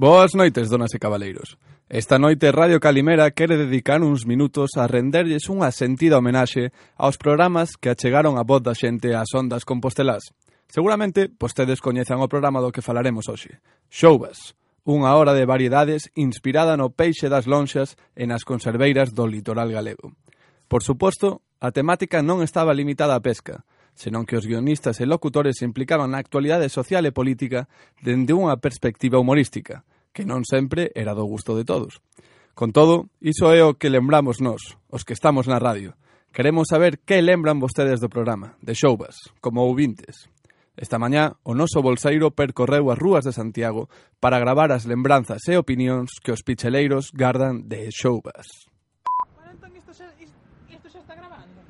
Boas noites, donas e cabaleiros. Esta noite Radio Calimera quere dedicar uns minutos a renderlles unha sentida homenaxe aos programas que achegaron a voz da xente ás ondas compostelás. Seguramente, vostedes coñezan o programa do que falaremos hoxe. Xoubas, unha hora de variedades inspirada no peixe das lonxas e nas conserveiras do litoral galego. Por suposto, a temática non estaba limitada á pesca, senón que os guionistas e locutores se implicaban na actualidade social e política dende unha perspectiva humorística, que non sempre era do gusto de todos. Con todo, iso é o que lembramos nós, os que estamos na radio. Queremos saber que lembran vostedes do programa, de Xoubas, como ouvintes. Esta mañá, o noso bolseiro percorreu as rúas de Santiago para gravar as lembranzas e opinións que os picheleiros gardan de Xoubas. Bueno, entón, isto, xa, isto xa está grabando?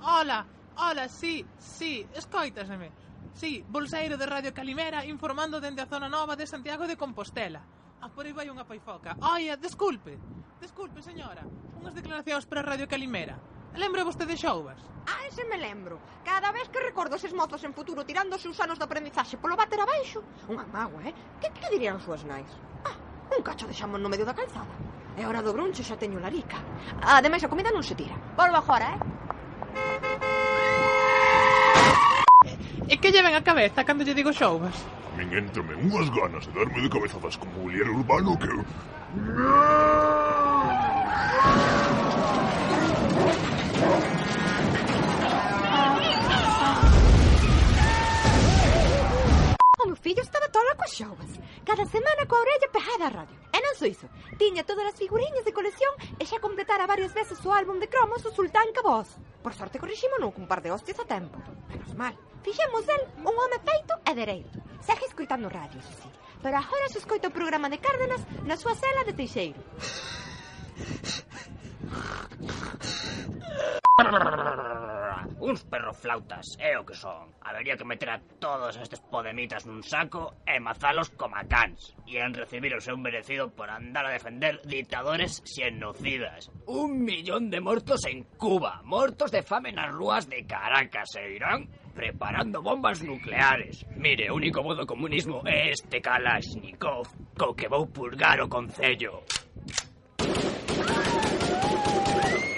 Hola, hola, sí, sí, escoitaseme. Sí, Bolseiro de Radio Calimera informando dende a zona nova de Santiago de Compostela. Ah, por aí vai unha paifoca. Oia, desculpe. Desculpe, señora. Unhas declaracións para Radio Calimera. Lembra vostede xouvas? Ah, ese me lembro. Cada vez que recordo eses mozos en futuro tirándose os anos de aprendizaxe polo váter abaixo, unha mágoa, eh? Que, que dirían as súas nais? Ah, un cacho de xamón no medio da calzada. E hora do brunche xa teño larica. Ademais, a comida non se tira. Volvo agora, eh? E que lleven a cabeza cando lle digo xouvas? Min entrome unhas ganas de darme de cabezazas como mobiliario urbano que... fillo estaba tola coas xovas. Cada semana coa orella pejada á radio. E non só iso. Tiña todas as figuriñas de colección e xa completara varias veces o álbum de cromos o Sultán Cabos. Por sorte corriximo non cun par de hostias a tempo. Menos mal. Fixemos el un home feito e dereito. Segue escoitando radio, iso sí. Pero agora se escoita o programa de Cárdenas na súa cela de Teixeiro. Uns perroflautas, é o que son. Habería que meter a todos estes podemitas nun saco e mazalos como a cans. E en recibir o seu merecido por andar a defender ditadores xenocidas. Un millón de mortos en Cuba, mortos de fame nas rúas de Caracas e Irán preparando bombas nucleares. Mire, o único modo comunismo é este Kalashnikov, co que vou purgar o Concello.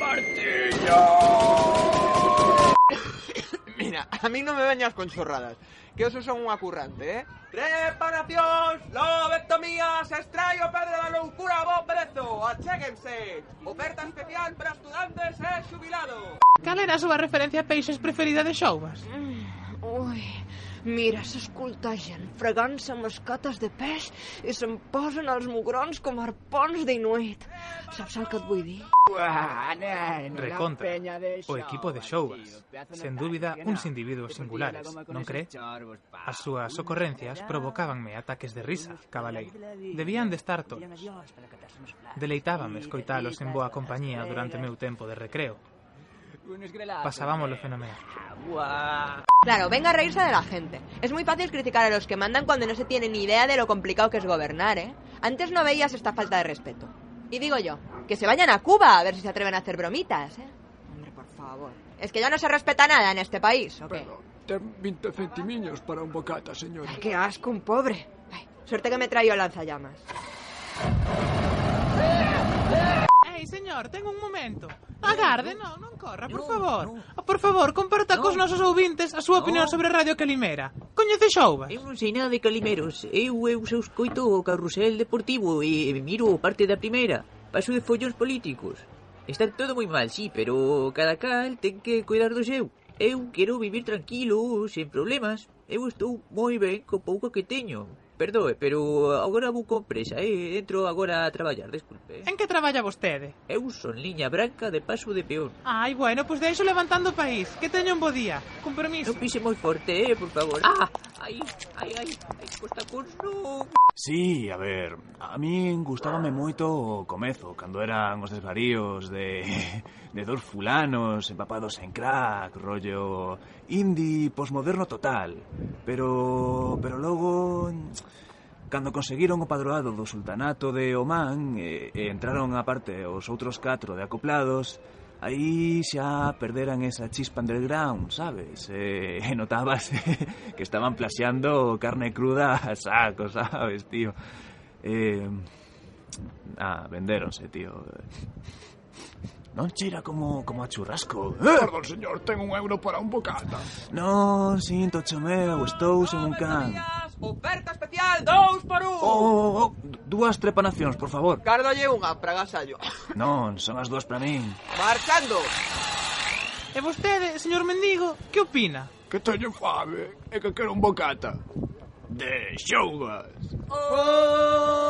¡Martillo! Mira, a mí no me veñas con chorradas, que eso son unha currante, eh? Reparacións, lobectomías, estraio, pedra da loucura, bo prezo, achéguense. Oferta especial para estudantes e xubilados. Cal era a súa referencia a peixes preferida de Xoumas? Mm, ui, Mira, s'escoltegen, fregant-se amb les cates de peix i se'n posen els mugrons com arpons d'inuit. Saps el que et vull dir? Recontra, o equipo de xougas. Sen dúbida, uns individuos singulares, non cree? As súas ocorrencias provocábanme ataques de risa, cabalei. Debían de estar todos. Deleitábame escoitalos en boa compañía durante meu tempo de recreo, Pasábamoslo fenomenal. Claro, venga a reírse de la gente. Es muy fácil criticar a los que mandan cuando no se tiene ni idea de lo complicado que es gobernar, ¿eh? Antes no veías esta falta de respeto. Y digo yo, que se vayan a Cuba a ver si se atreven a hacer bromitas, ¿eh? Hombre, por favor. ¿Es que ya no se respeta nada en este país, o qué? Ten 20 centimiños para un bocata, señora. Ay, qué asco, un pobre. Ay, suerte que me traio lanzallamas. señor, ten un momento. Agarde, non, non corra, por favor. Ah, por favor, comparta cos nosos ouvintes a súa opinión sobre Radio Calimera. Coñece Xouvas? Eu non sei nada de Calimeros. Eu, eu se escoito o carrusel deportivo e miro parte da primeira. Paso de follóns políticos. Está todo moi mal, sí, pero cada cal ten que cuidar do seu. Eu quero vivir tranquilo, sen problemas. Eu estou moi ben co pouco que teño. Perdoe, pero agora vou compresa eh? entro agora a traballar, desculpe. Eh. En que traballa vostede? Eu son liña branca de paso de peón. Ai, bueno, pois pues deixo levantando o país. Que teña un bo día. Con permiso. Non pise moi forte, eh, por favor. Ah, ai, ai, ai, ai, costa con non. Sí, a ver, a min gustábame moito o comezo, cando eran os desvaríos de, de dos fulanos empapados en crack, rollo indie posmoderno total. Pero, pero logo Cando conseguiron o padroado do sultanato de Omán e, e entraron a parte os outros catro de acoplados, aí xa perderan esa chispa underground, sabes? E, e notabas que estaban plaxeando carne cruda a saco, sabes, tío? E, ah, vendéronse, tío. Non cheira como, como a churrasco. Eh? Perdón, señor, ten un euro para un bocata. Non, sinto, chomeu, estou sen un can. Oferta especial, dous por un! Oh, oh, oh, oh. dúas trepanacións, por favor. Cárdolle unha para gasallo. Non, son as dúas para min. Marchando! E vostede, señor Mendigo, que opina? Que teño fame e que quero un bocata. De xougas. Oh!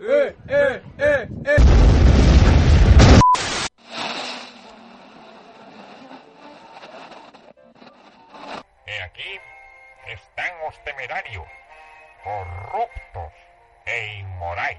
Eh, eh, eh, eh. Temerarios, corruptos e inmorais.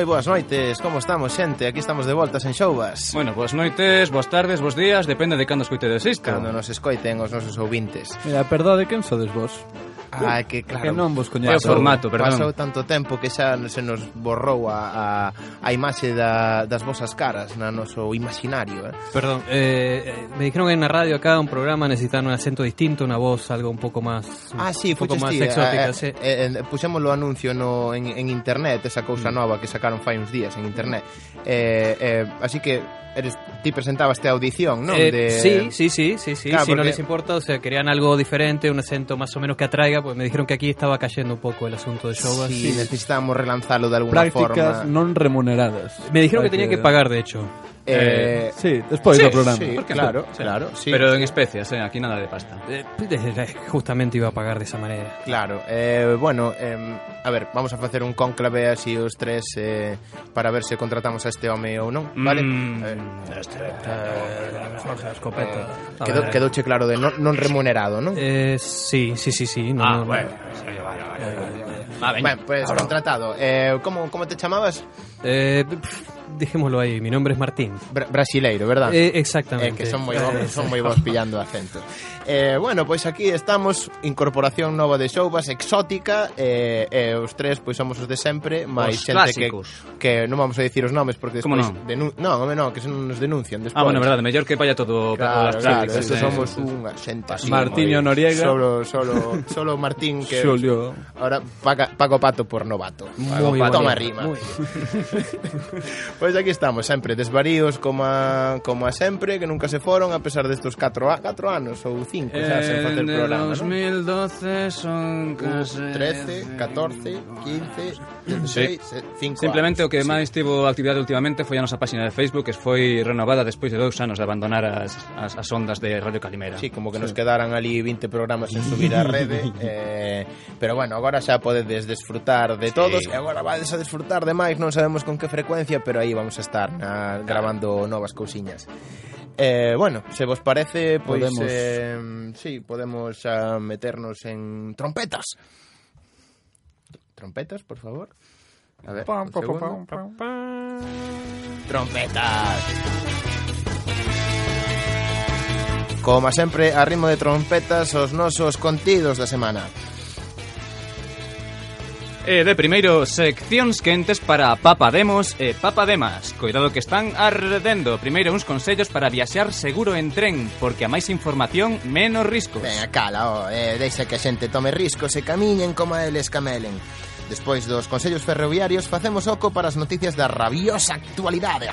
moi boas noites, como estamos, xente? Aquí estamos de voltas en Xouvas Bueno, boas noites, boas tardes, boas días, depende de cando escoitedes isto Cando nos escoiten os nosos ouvintes Mira, perdade, quen sodes vos? Ah, que claro. Que non vos coñezo. o formato, perdón. Pasou tanto tempo que xa se nos borrou a, a, a imaxe da, das vosas caras na noso imaginario. Eh? Perdón, eh, eh me dijeron que na radio acá un programa necesitan un acento distinto, una voz algo un pouco máis Ah, sí, un pouco máis eh, exótica, eh, sí. Eh, eh, puxemos o anuncio no, en, en internet, esa cousa mm. nova que sacaron fai uns días en internet. Eh, eh, así que eres ti presentabaste a audición, non? Eh, De- Sí, sí, sí, sí, sí, Claro, si no les importa, o sea, querían algo diferente, un acento más o menos que atraiga, pues me dijeron que aquí estaba cayendo un poco el asunto de show Sí, así. necesitamos relanzalo de alguna Prácticas forma non remuneradas. Me dijeron que tenía que pagar, de hecho. Eh, Sí, despois Sí, do programa. sí, ¿Por qué claro, no? claro, sí. Pero en especias, eh, aquí nada de pasta Eh, justamente iba a pagar de esa manera. Claro, eh, bueno, eh, a ver, vamos a facer un cónclave así os tres eh, para ver se contratamos a este home ou non, vale? Mm, Eh, Eh, Jorge, escopeta. Quedou, quedouche claro de non, non remunerado, non? Eh, sí, sí, sí, sí. No, Ah, no, no. bueno Ah, veña. Bueno, pues contratado. Eh, como, como te chamabas? Eh, dejémoslo ahí, mi nombre es Martín. Bra brasileiro, verdad? Eh, exactamente. Eh, que son moi Eh, bons, son moi bons pillando acento. Eh, bueno, pois aquí estamos, incorporación nova de Xouvas, exótica, eh, eh, os tres pois somos os de sempre, máis Os xente que, clásicos. que non vamos a dicir os nomes porque despois non? denun non, home, non, que se nos denuncian despois. Ah, bueno, verdade, mellor que vaya todo Claro, todas claro, estos eh. somos unha xente así. Martiño moi- Noriega. Solo, solo, solo Martín que Xulio. ahora paga, pago pato por novato. Muy Toma bonito, rima. muy pois aquí estamos, sempre desvaríos como a, como a sempre, que nunca se foron a pesar destos 4 a, 4 anos ou 5, xa sen facer programa, 2012 ¿no? son uh, case 13, 14, 15, 16, sí. Eh, 5 Simplemente anos. o que máis tivo actividade últimamente foi a nosa páxina de Facebook, que foi renovada despois de dous anos de abandonar as, as, as ondas de Radio Calimera. Sí, como que sí. nos quedaran ali 20 programas en subir a rede, eh, pero bueno, agora xa podedes desfrutar de todos, sí. e agora vades a desfrutar de máis, non sabemos con que frecuencia Pero aí vamos a estar na, grabando novas cousiñas Eh, bueno, se vos parece, pois Podemos. eh, sí, podemos ah, meternos en trompetas. Trompetas, por favor. A ver, un segundo. Trompetas. Como sempre, a ritmo de trompetas os nosos contidos da semana. E de primeiro, seccións quentes para papademos e papademas. Cuidado que están ardendo. Primeiro, uns consellos para viaxar seguro en tren, porque a máis información, menos riscos. Venga, cala, oh, eh, deixa que a xente tome riscos e camiñen como eles camelen. Despois dos consellos ferroviarios, facemos oco para as noticias da rabiosa actualidade.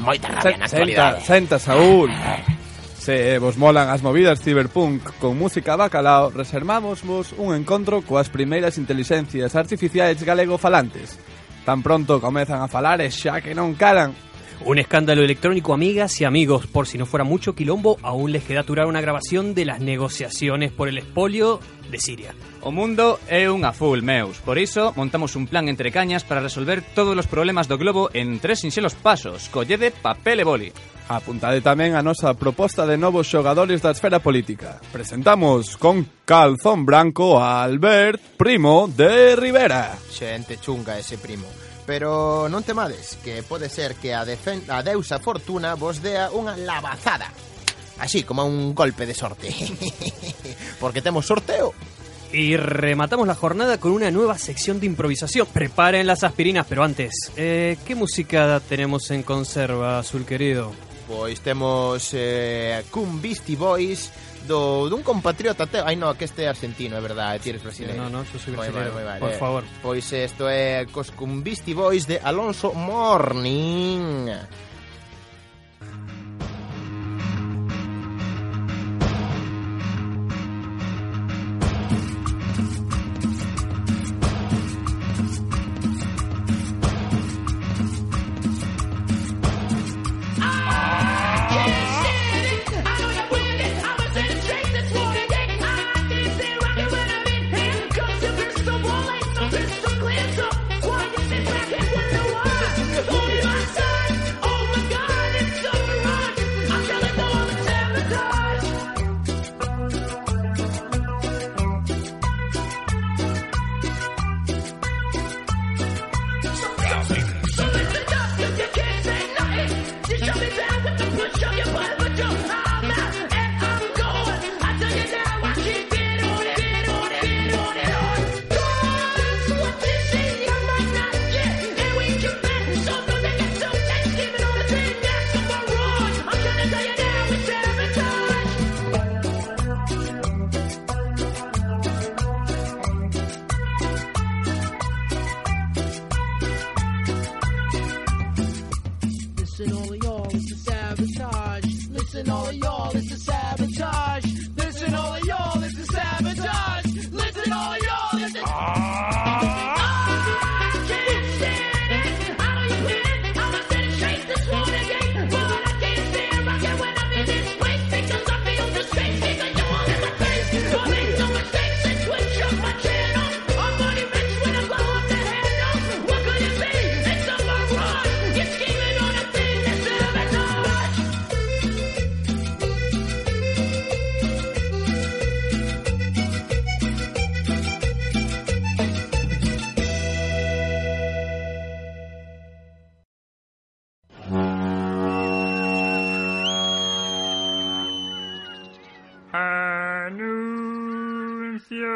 Moita rabia na actualidade. Senta, senta, Saúl. Se vos molan as movidas cyberpunk con música bacalao, reservamos vos un encontro coas primeiras inteligencias artificiais galego falantes. Tan pronto comezan a falar e xa que non calan. Un escándalo electrónico, amigas y amigos, por si no fuera mucho quilombo, aún les queda aturar una grabación de las negociaciones por el espolio de Siria. O mundo é unha full, meus. Por iso, montamos un plan entre cañas para resolver todos os problemas do globo en tres sinxelos pasos. Collede papel e boli. Apuntade tamén a nosa proposta de novos xogadores da esfera política. Presentamos con calzón branco a Albert Primo de Rivera. Xente chunga ese primo. Pero non temades, que pode ser que a, defen a deusa Fortuna vos dea unha lavazada. Así, como un golpe de sorte. Porque temos sorteo. Y rematamos la jornada con una nueva sección de improvisación. Preparen las aspirinas, pero antes, eh, ¿qué música tenemos en conserva, azul querido? Pois temos eh, Cum Beastie Boys do, dun compatriota teu. Ai, no, que este é argentino, é verdade, ti eres brasileiro. No, no, eu sou brasileiro, moi vale, por eh. favor. Pois isto é cos Cum Beastie Boys de Alonso Morning.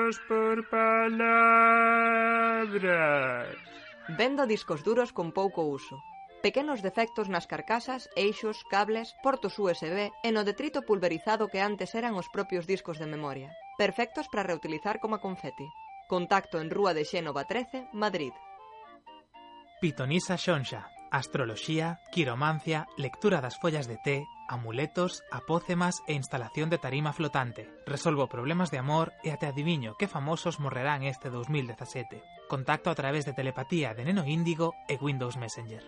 duros por palabras. Venda discos duros con pouco uso. Pequenos defectos nas carcasas, eixos, cables, portos USB e no detrito pulverizado que antes eran os propios discos de memoria. Perfectos para reutilizar como confeti. Contacto en Rúa de Xénova 13, Madrid. Pitonisa Xonxa. Astroloxía, quiromancia, lectura das follas de té, amuletos, apócemas e instalación de tarima flotante. Resolvo problemas de amor e até adiviño que famosos morrerán este 2017. Contacto a través de telepatía de Neno Índigo e Windows Messenger.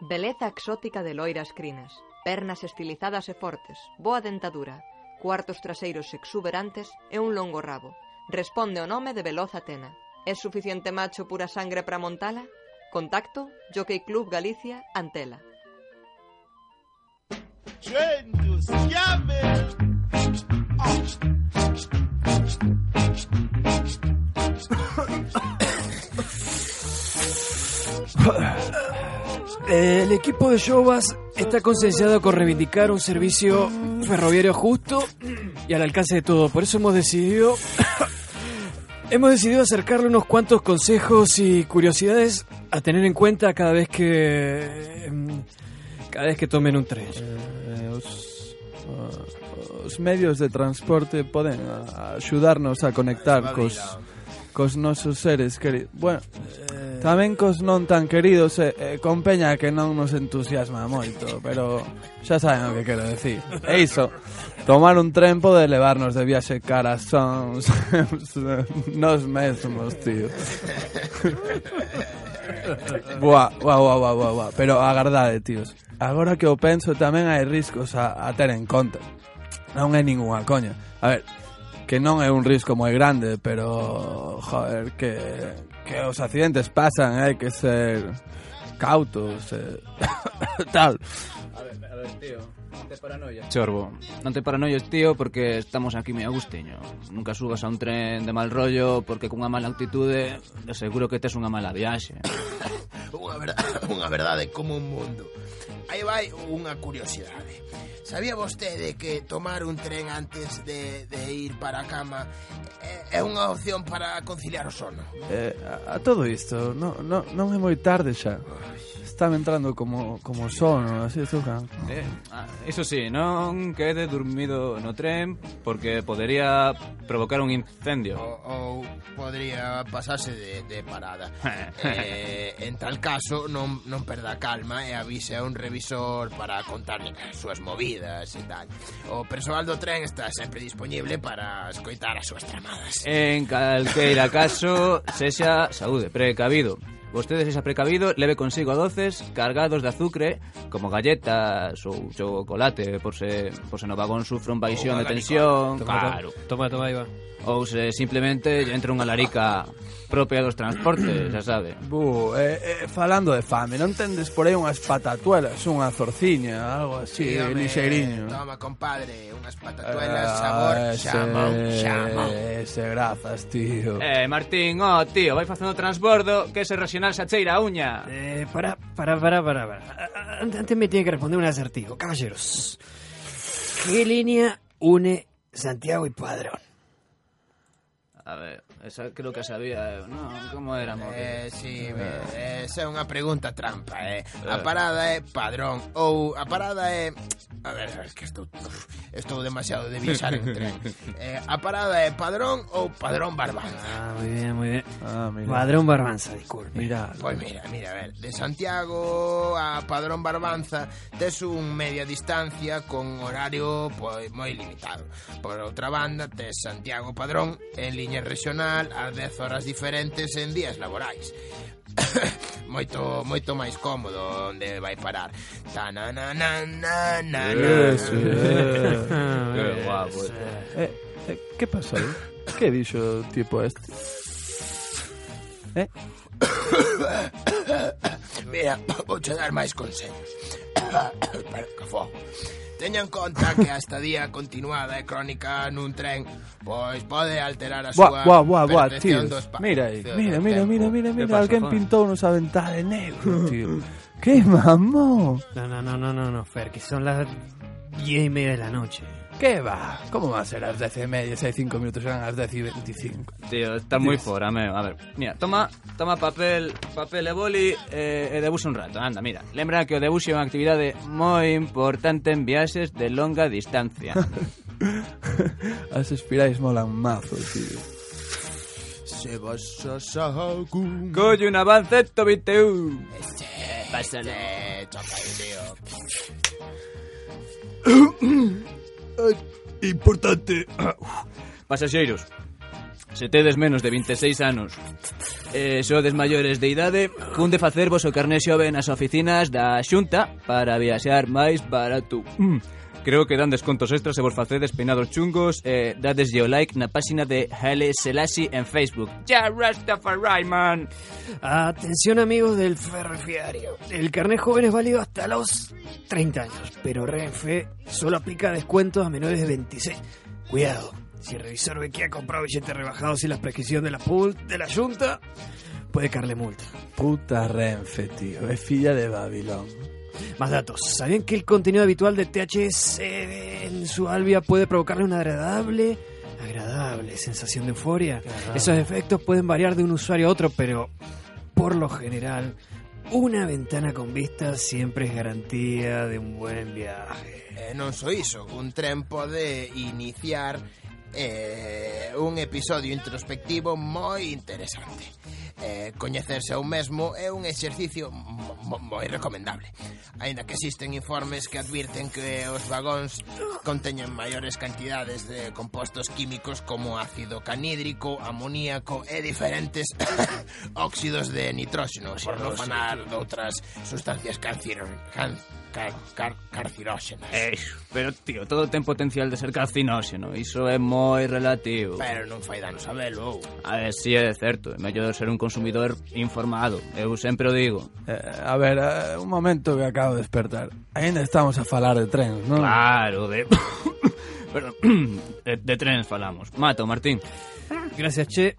Beleza exótica de loiras crinas, pernas estilizadas e fortes, boa dentadura, cuartos traseiros exuberantes e un longo rabo. Responde o nome de Veloz Atena. É suficiente macho pura sangre para montala? Contacto, Jockey Club Galicia, Antela. El equipo de Jovas está concienciado con reivindicar un servicio ferroviario justo y al alcance de todo. Por eso hemos decidido hemos decidido acercarle unos cuantos consejos y curiosidades a tener en cuenta cada vez que em, cada vez que tomen un tren. Eh, eh os, uh, os medios de transporte poden uh, axudarnos a conectar cos cos nosos seres queridos. Bueno, tamén cos non tan queridos e, e con peña que non nos entusiasma moito, pero xa saben o que quero decir. E iso, tomar un tren pode levarnos de viaxe cara sons nos mesmos, tío. buah, buah, buah, buah, buah, buah, pero agardade, tíos agora que o penso tamén hai riscos a, a ter en conta. Non é ninguna coña. A ver, que non é un risco moi grande, pero joder, que, que os accidentes pasan, hai que ser cautos, eh, tal. A ver, a ver, tío, non te. Chorbo, non te paranoias, tío, porque estamos aquí moi agustiño. Nunca subas a un tren de mal rollo porque cunha mala actitude, de seguro que tes unha mala viaxe. unha, verdade, unha verdade, como un mundo. Aí vai unha curiosidade. Sabía vostede que tomar un tren antes de, de ir para a cama é, é unha opción para conciliar o sono? Eh, a, a todo isto, non, no, non é moi tarde xa están entrando como, como sono, así, Zucca. Eh, iso sí, ah, non quede dormido no tren porque podería provocar un incendio. Ou, ou podría pasarse de, de parada. eh, en tal caso, non, non perda calma e avise a un revisor para contarle as súas movidas e tal. O personal do tren está sempre disponible para escoitar as súas tramadas. En calqueira caso, sexa saúde precavido. Vostedes esa precavido, leve consigo doces cargados de azucre, como galletas ou chocolate, por se, por se no vagón sufre un baixón de tensión. Toma, claro. Toma, toma, Iba. Ou se simplemente entra unha larica propia dos transportes, xa sabe. Bu, eh, eh, falando de fame, non tendes por aí unhas patatuelas, unha zorciña, algo así, sí, home, lixeiriño. Toma, compadre, unhas patatuelas, eh, sabor, ese, xamón, xamón. Ese grazas, tío. Eh, Martín, oh, tío, vai facendo transbordo que ese racional xa cheira a uña. Eh, para, para, para, para, para. Antes me tiene que responder un acertijo, caballeros. ¿Qué línea une Santiago y Padrón? A ver... esa creo que sabía, no, como era, mo? Eh, sí, eh, esa é unha pregunta trampa, eh. A parada é padrón ou a parada é A ver, es que estou estou demasiado de viaxar en tren. Eh, a parada é padrón ou padrón Barbanza. Ah, muy bien, muy bien. Ah, mira. Padrón Barbanza, disculpe. Mira, Pois mira, mira, a ver, de Santiago a Padrón Barbanza tes un media distancia con horario pois moi limitado. Por outra banda, tes Santiago Padrón en liña regional a 10 horas diferentes en días laborais. moito moito máis cómodo onde vai parar. Tananana. Eh. Qué guapo. Eh, eh, que pasou? Que dixo o tipo este? Eh? Mira, vou che dar máis consellos. Pero que fo. Teña en conta que a estadía continuada e crónica nun tren pois pode alterar a súa Buah, buah, buah, percepción do espacio. Mira aí, mira, mira, mira, mira, ¿Qué mira, alguén pintou nos a ventana de negro, tío. ¡Qué mamón! No, no, no, no, no, no, Fer, que son las diez y media de la noche. ¿Qué va? ¿Cómo va a ser las 10 y media? Si hay 5 minutos serán las 10 y 25. Tío, está moi fora, meu. A ver, mira, toma, toma papel, papel e boli e, e debuxa un rato. Anda, mira, lembra que o debuxe é unha actividade moi importante en viaxes de longa distancia. As espirais molan mazo, tío. Se vas a Sahagún Colle un avance 121. Pásale Choca aí, tío Importante. Pasaxeiros, se tedes menos de 26 anos e sodes maiores de idade, cunde facervos o carné xove nas oficinas da Xunta para viaxar máis barato. Mm. Creo que dan descontos extras se vos facedes peinados chungos e dades o like na páxina de Haile Selassie en Facebook. Ya Rastafari, man! Atención amigos del ferroviario. El carnet joven es válido hasta los 30 años, pero Renfe solo aplica descuentos a menores de 26. Cuidado, si el revisor ve que ha comprado billetes rebajados sin la prescripción de la PUL de la Junta, puede caerle multa. Puta Renfe, tío. Es filla de Babilón. Más datos. ¿Sabían que el contenido habitual de THC en su albia puede provocarle una agradable, agradable sensación de euforia? Esos efectos pueden variar de un usuario a otro, pero por lo general, una ventana con vista siempre es garantía de un buen viaje. Eh, non só iso, un tren pode iniciar eh, un episodio introspectivo moi interesante. Eh, coñecerse a un mesmo é un exercicio moi recomendable. Aínda que existen informes que advirten que os vagóns conteñen maiores cantidades de compostos químicos como ácido canídrico, amoníaco e diferentes óxidos de nitróxeno, por non falar de outras sustancias cancerígenas car, car, carcinóxenas. Eh, pero, tío, todo ten potencial de ser carcinóxeno. Iso é moi relativo. Pero non fai dano sabelo. A ver, si é certo. É mellor ser un consumidor informado. Eu sempre o digo. Eh, a ver, eh, un momento que acabo de despertar. Ainda estamos a falar de trens, non? Claro, de... Perdón, de, de trens falamos. Mato, Martín. Gracias, Che.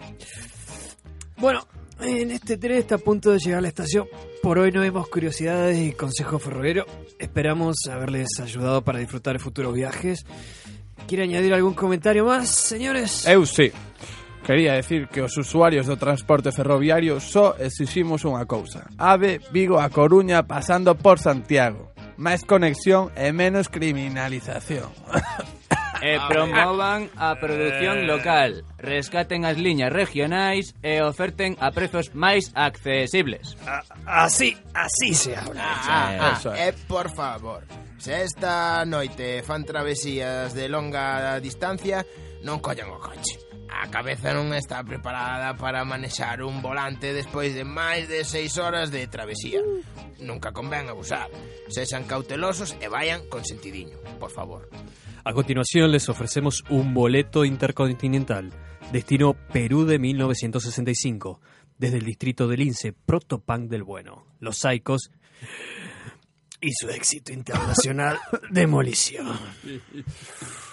Bueno, en este tren está a punto de llegar a la estación. Por hoy no vemos curiosidades y consejo ferroviario. Esperamos haberles ayudado para disfrutar futuros viajes. ¿Quiere añadir algún comentario más, señores? Eu sí. Quería decir que os usuarios do transporte ferroviario só exiximos unha cousa. Ave, Vigo a Coruña pasando por Santiago. Máis conexión e menos criminalización. e ah, promovan a produción eh. local, rescaten as liñas regionais e oferten a prezos máis accesibles. Así, así se habla. Ah, ah, ah. e por favor, se esta noite fan travesías de longa distancia, non collan o coche. A cabeza non está preparada para manexar un volante despois de máis de seis horas de travesía. Nunca convén abusar. Sexan cautelosos e vayan con sentidiño, por favor. A continuación les ofrecemos un boleto intercontinental, destino Perú de 1965, desde el distrito del Lince, Protopunk del Bueno, Los Saicos y su éxito internacional, Demolición.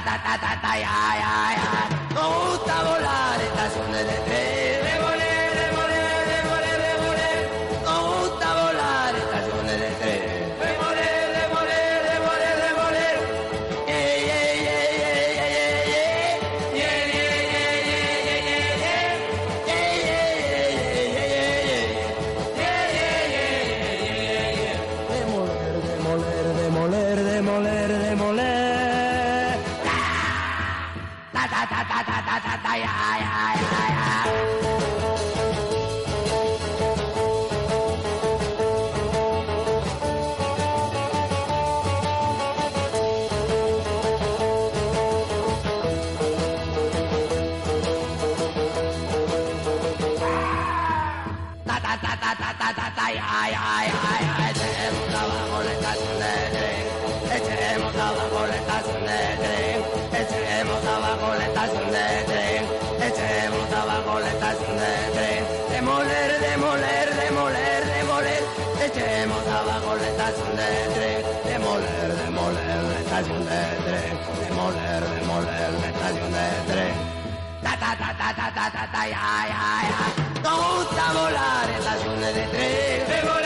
ta ta ta ta ta ya ya ya nazione da da da da da da da da ai ai ai, tutta volare la nazione dei tre,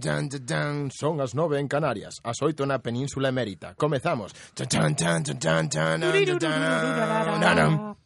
Chan, chan, chan, chan. Son as nove en Canarias, as oito na Península Emérita. Comezamos. Chan, chan, chan, chan, chan, chan, chan, chan, chan.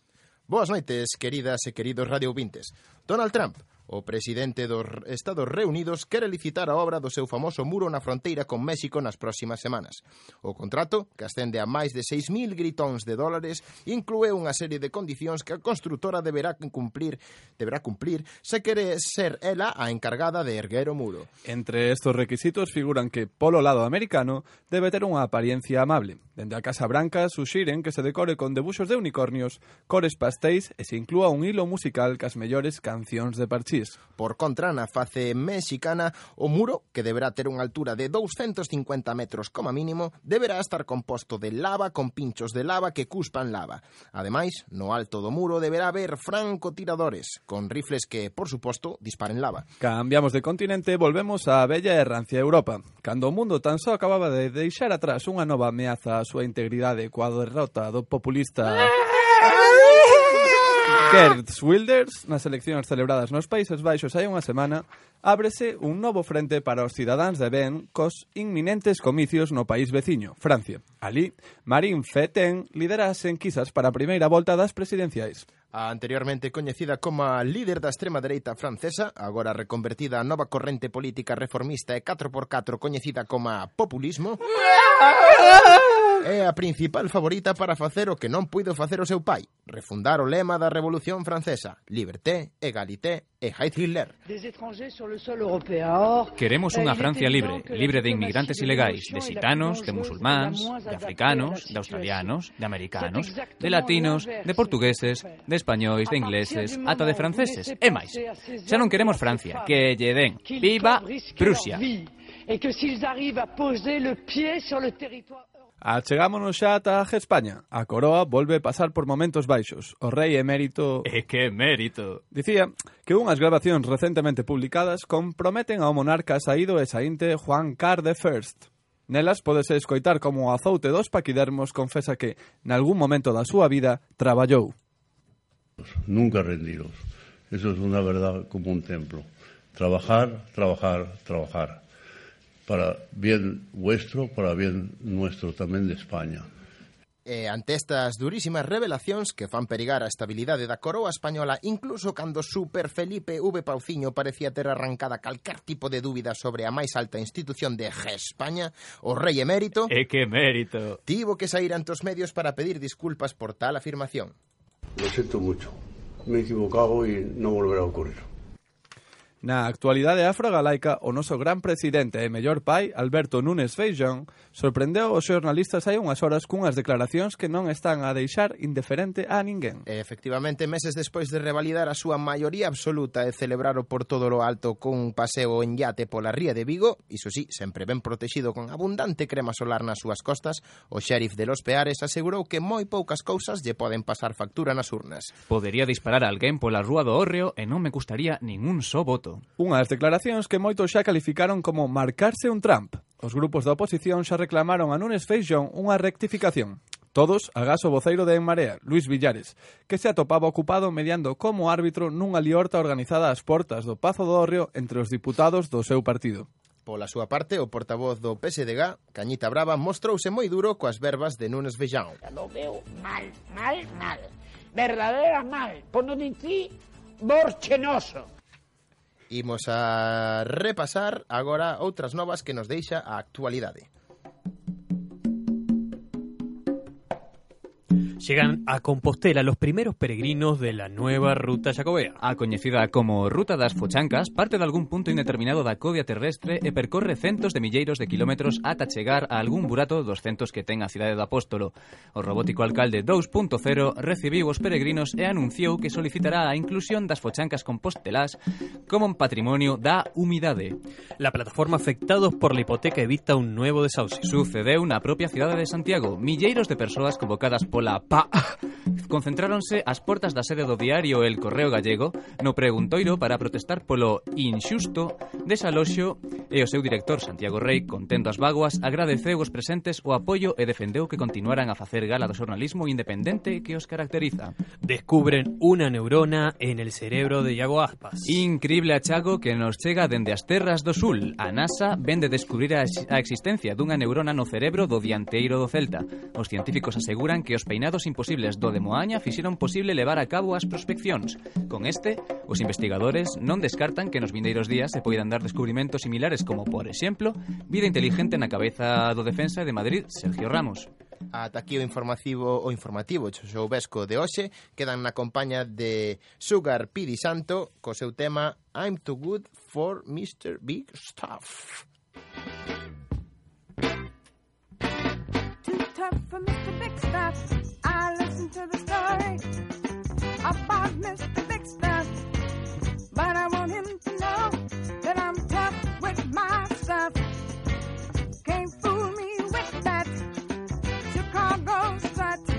Boas noites, queridas e queridos radio ouvintes. Donald Trump O presidente dos Estados Reunidos quere licitar a obra do seu famoso muro na fronteira con México nas próximas semanas. O contrato, que ascende a máis de 6.000 gritóns de dólares, inclúe unha serie de condicións que a construtora deberá cumplir, deberá cumplir se quere ser ela a encargada de erguer o muro. Entre estos requisitos figuran que, polo lado americano, debe ter unha apariencia amable. Dende a Casa Branca suxiren que se decore con debuxos de unicornios, cores pastéis e se inclúa un hilo musical cas mellores cancións de Asís. Por contra, na face mexicana, o muro, que deberá ter unha altura de 250 metros como mínimo, deberá estar composto de lava con pinchos de lava que cuspan lava. Ademais, no alto do muro deberá haber francotiradores, con rifles que, por suposto, disparen lava. Cambiamos de continente e volvemos á bella e rancia Europa, cando o mundo tan só acababa de deixar atrás unha nova ameaza á súa integridade coa derrota do populista... Ah! Gerd Wilders, nas eleccións celebradas nos Países Baixos hai unha semana, ábrese un novo frente para os cidadáns de Ben cos inminentes comicios no país veciño, Francia. Alí, Marine Feten lidera as enquisas para a primeira volta das presidenciais. A anteriormente coñecida como a líder da extrema dereita francesa, agora reconvertida a nova corrente política reformista e 4x4 coñecida como populismo... é a principal favorita para facer o que non puido facer o seu pai, refundar o lema da Revolución Francesa, liberté, égalité e hate Hitler. Queremos unha Francia libre, libre de inmigrantes ilegais, de xitanos, de musulmáns, de africanos, de australianos, de americanos, de latinos, de portugueses, de españois, de ingleses, ata de franceses, e máis. Xa non queremos Francia, que lle den. Viva Prusia! et que s'ils arrivent à poser le pied sur le territoire Achegámonos xa ata España. A coroa volve pasar por momentos baixos. O rei emérito... E que emérito! Dicía que unhas grabacións recentemente publicadas comprometen ao monarca saído e saínte Juan Car de First. Nelas podese escoitar como o azoute dos paquidermos confesa que, nalgún momento da súa vida, traballou. Nunca rendiros. Eso es una verdad como un templo. Trabajar, trabajar, trabajar para bien vuestro, para bien nuestro tamén de España. E ante estas durísimas revelacións que fan perigar a estabilidade da coroa española incluso cando Super Felipe V Pauciño parecía ter arrancada calquer tipo de dúbida sobre a máis alta institución de G España, o rei emérito... E que mérito! Tivo que sair ante os medios para pedir disculpas por tal afirmación. Lo siento mucho. Me he equivocado y no volverá a ocurrir. Na actualidade afrogalaica, o noso gran presidente e mellor pai, Alberto Núñez Feijón, sorprendeu os xornalistas hai unhas horas cunhas declaracións que non están a deixar indiferente a ninguén. E efectivamente, meses despois de revalidar a súa maioría absoluta e celebrar o por todo lo alto cun paseo en yate pola ría de Vigo, iso sí, sempre ben protegido con abundante crema solar nas súas costas, o xerif de Los Peares asegurou que moi poucas cousas lle poden pasar factura nas urnas. Podería disparar a alguén pola rúa do Orreo e non me custaría ningún só voto. Senado. Unha das declaracións que moitos xa calificaron como marcarse un Trump. Os grupos da oposición xa reclamaron a Nunes Feixón unha rectificación. Todos, agás o voceiro de En Marea, Luis Villares, que se atopaba ocupado mediando como árbitro nunha liorta organizada ás portas do Pazo do Orrio entre os diputados do seu partido. Pola súa parte, o portavoz do PSDG, Cañita Brava, mostrouse moi duro coas verbas de Nunes Feijão. Lo veo mal, mal, mal. Verdadera mal. Por non dicir borchenoso. Imos a repasar agora outras novas que nos deixa a actualidade. Llegan a Compostela los primeros peregrinos de la nueva ruta xacobea. A coñecida como Ruta das Fochancas, parte de algún punto indeterminado da codia terrestre e percorre centos de milleiros de kilómetros ata chegar a algún burato dos centos que ten a cidade do Apóstolo. O robótico alcalde 2.0 recibiu os peregrinos e anunciou que solicitará a inclusión das fochancas compostelás como un patrimonio da humidade. La plataforma afectados por la hipoteca evita un nuevo desahucio. Sucedeu na propia cidade de Santiago. Milleiros de persoas convocadas pola pa. Concentráronse ás portas da sede do diario El Correo Gallego no preguntoiro para protestar polo inxusto desaloxo e o seu director Santiago Rey, contendo as vaguas, agradeceu os presentes o apoio e defendeu que continuaran a facer gala do xornalismo independente que os caracteriza. Descubren unha neurona en el cerebro de Iago Aspas. Increíble achago que nos chega dende as terras do sul. A NASA vende descubrir a existencia dunha neurona no cerebro do dianteiro do Celta. Os científicos aseguran que os peinados Imposibles do de Moaña fixeron posible levar a cabo as prospeccións. Con este, os investigadores non descartan que nos vindeiros días se poidan dar descubrimentos similares como, por exemplo, vida inteligente na cabeza do defensa de Madrid, Sergio Ramos. Ata aquí o informativo o informativo o Vesco de hoxe quedan na compañía de Sugar Pidi Santo co seu tema I'm too good for Mr. Big Stuff. Too tough for Mr. Big Stuff. I listened to the story about Mr. Big Stuff. But I want him to know that I'm tough with my stuff. Can't fool me with that Chicago strut.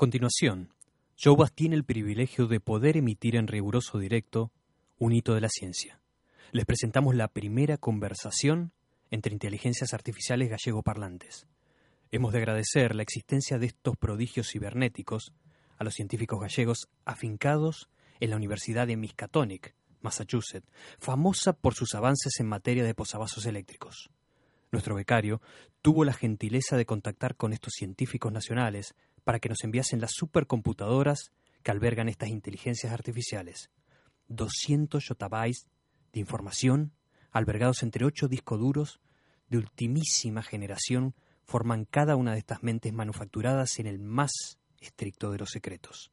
Continuación, Jovas tiene el privilegio de poder emitir en riguroso directo un hito de la ciencia. Les presentamos la primera conversación entre inteligencias artificiales gallego-parlantes. Hemos de agradecer la existencia de estos prodigios cibernéticos a los científicos gallegos afincados en la Universidad de Miskatonic, Massachusetts, famosa por sus avances en materia de posavasos eléctricos. Nuestro becario tuvo la gentileza de contactar con estos científicos nacionales para que nos enviasen las supercomputadoras que albergan estas inteligencias artificiales. 200 yottabytes de información albergados entre ocho discos duros de ultimísima generación forman cada una de estas mentes manufacturadas en el más estricto de los secretos.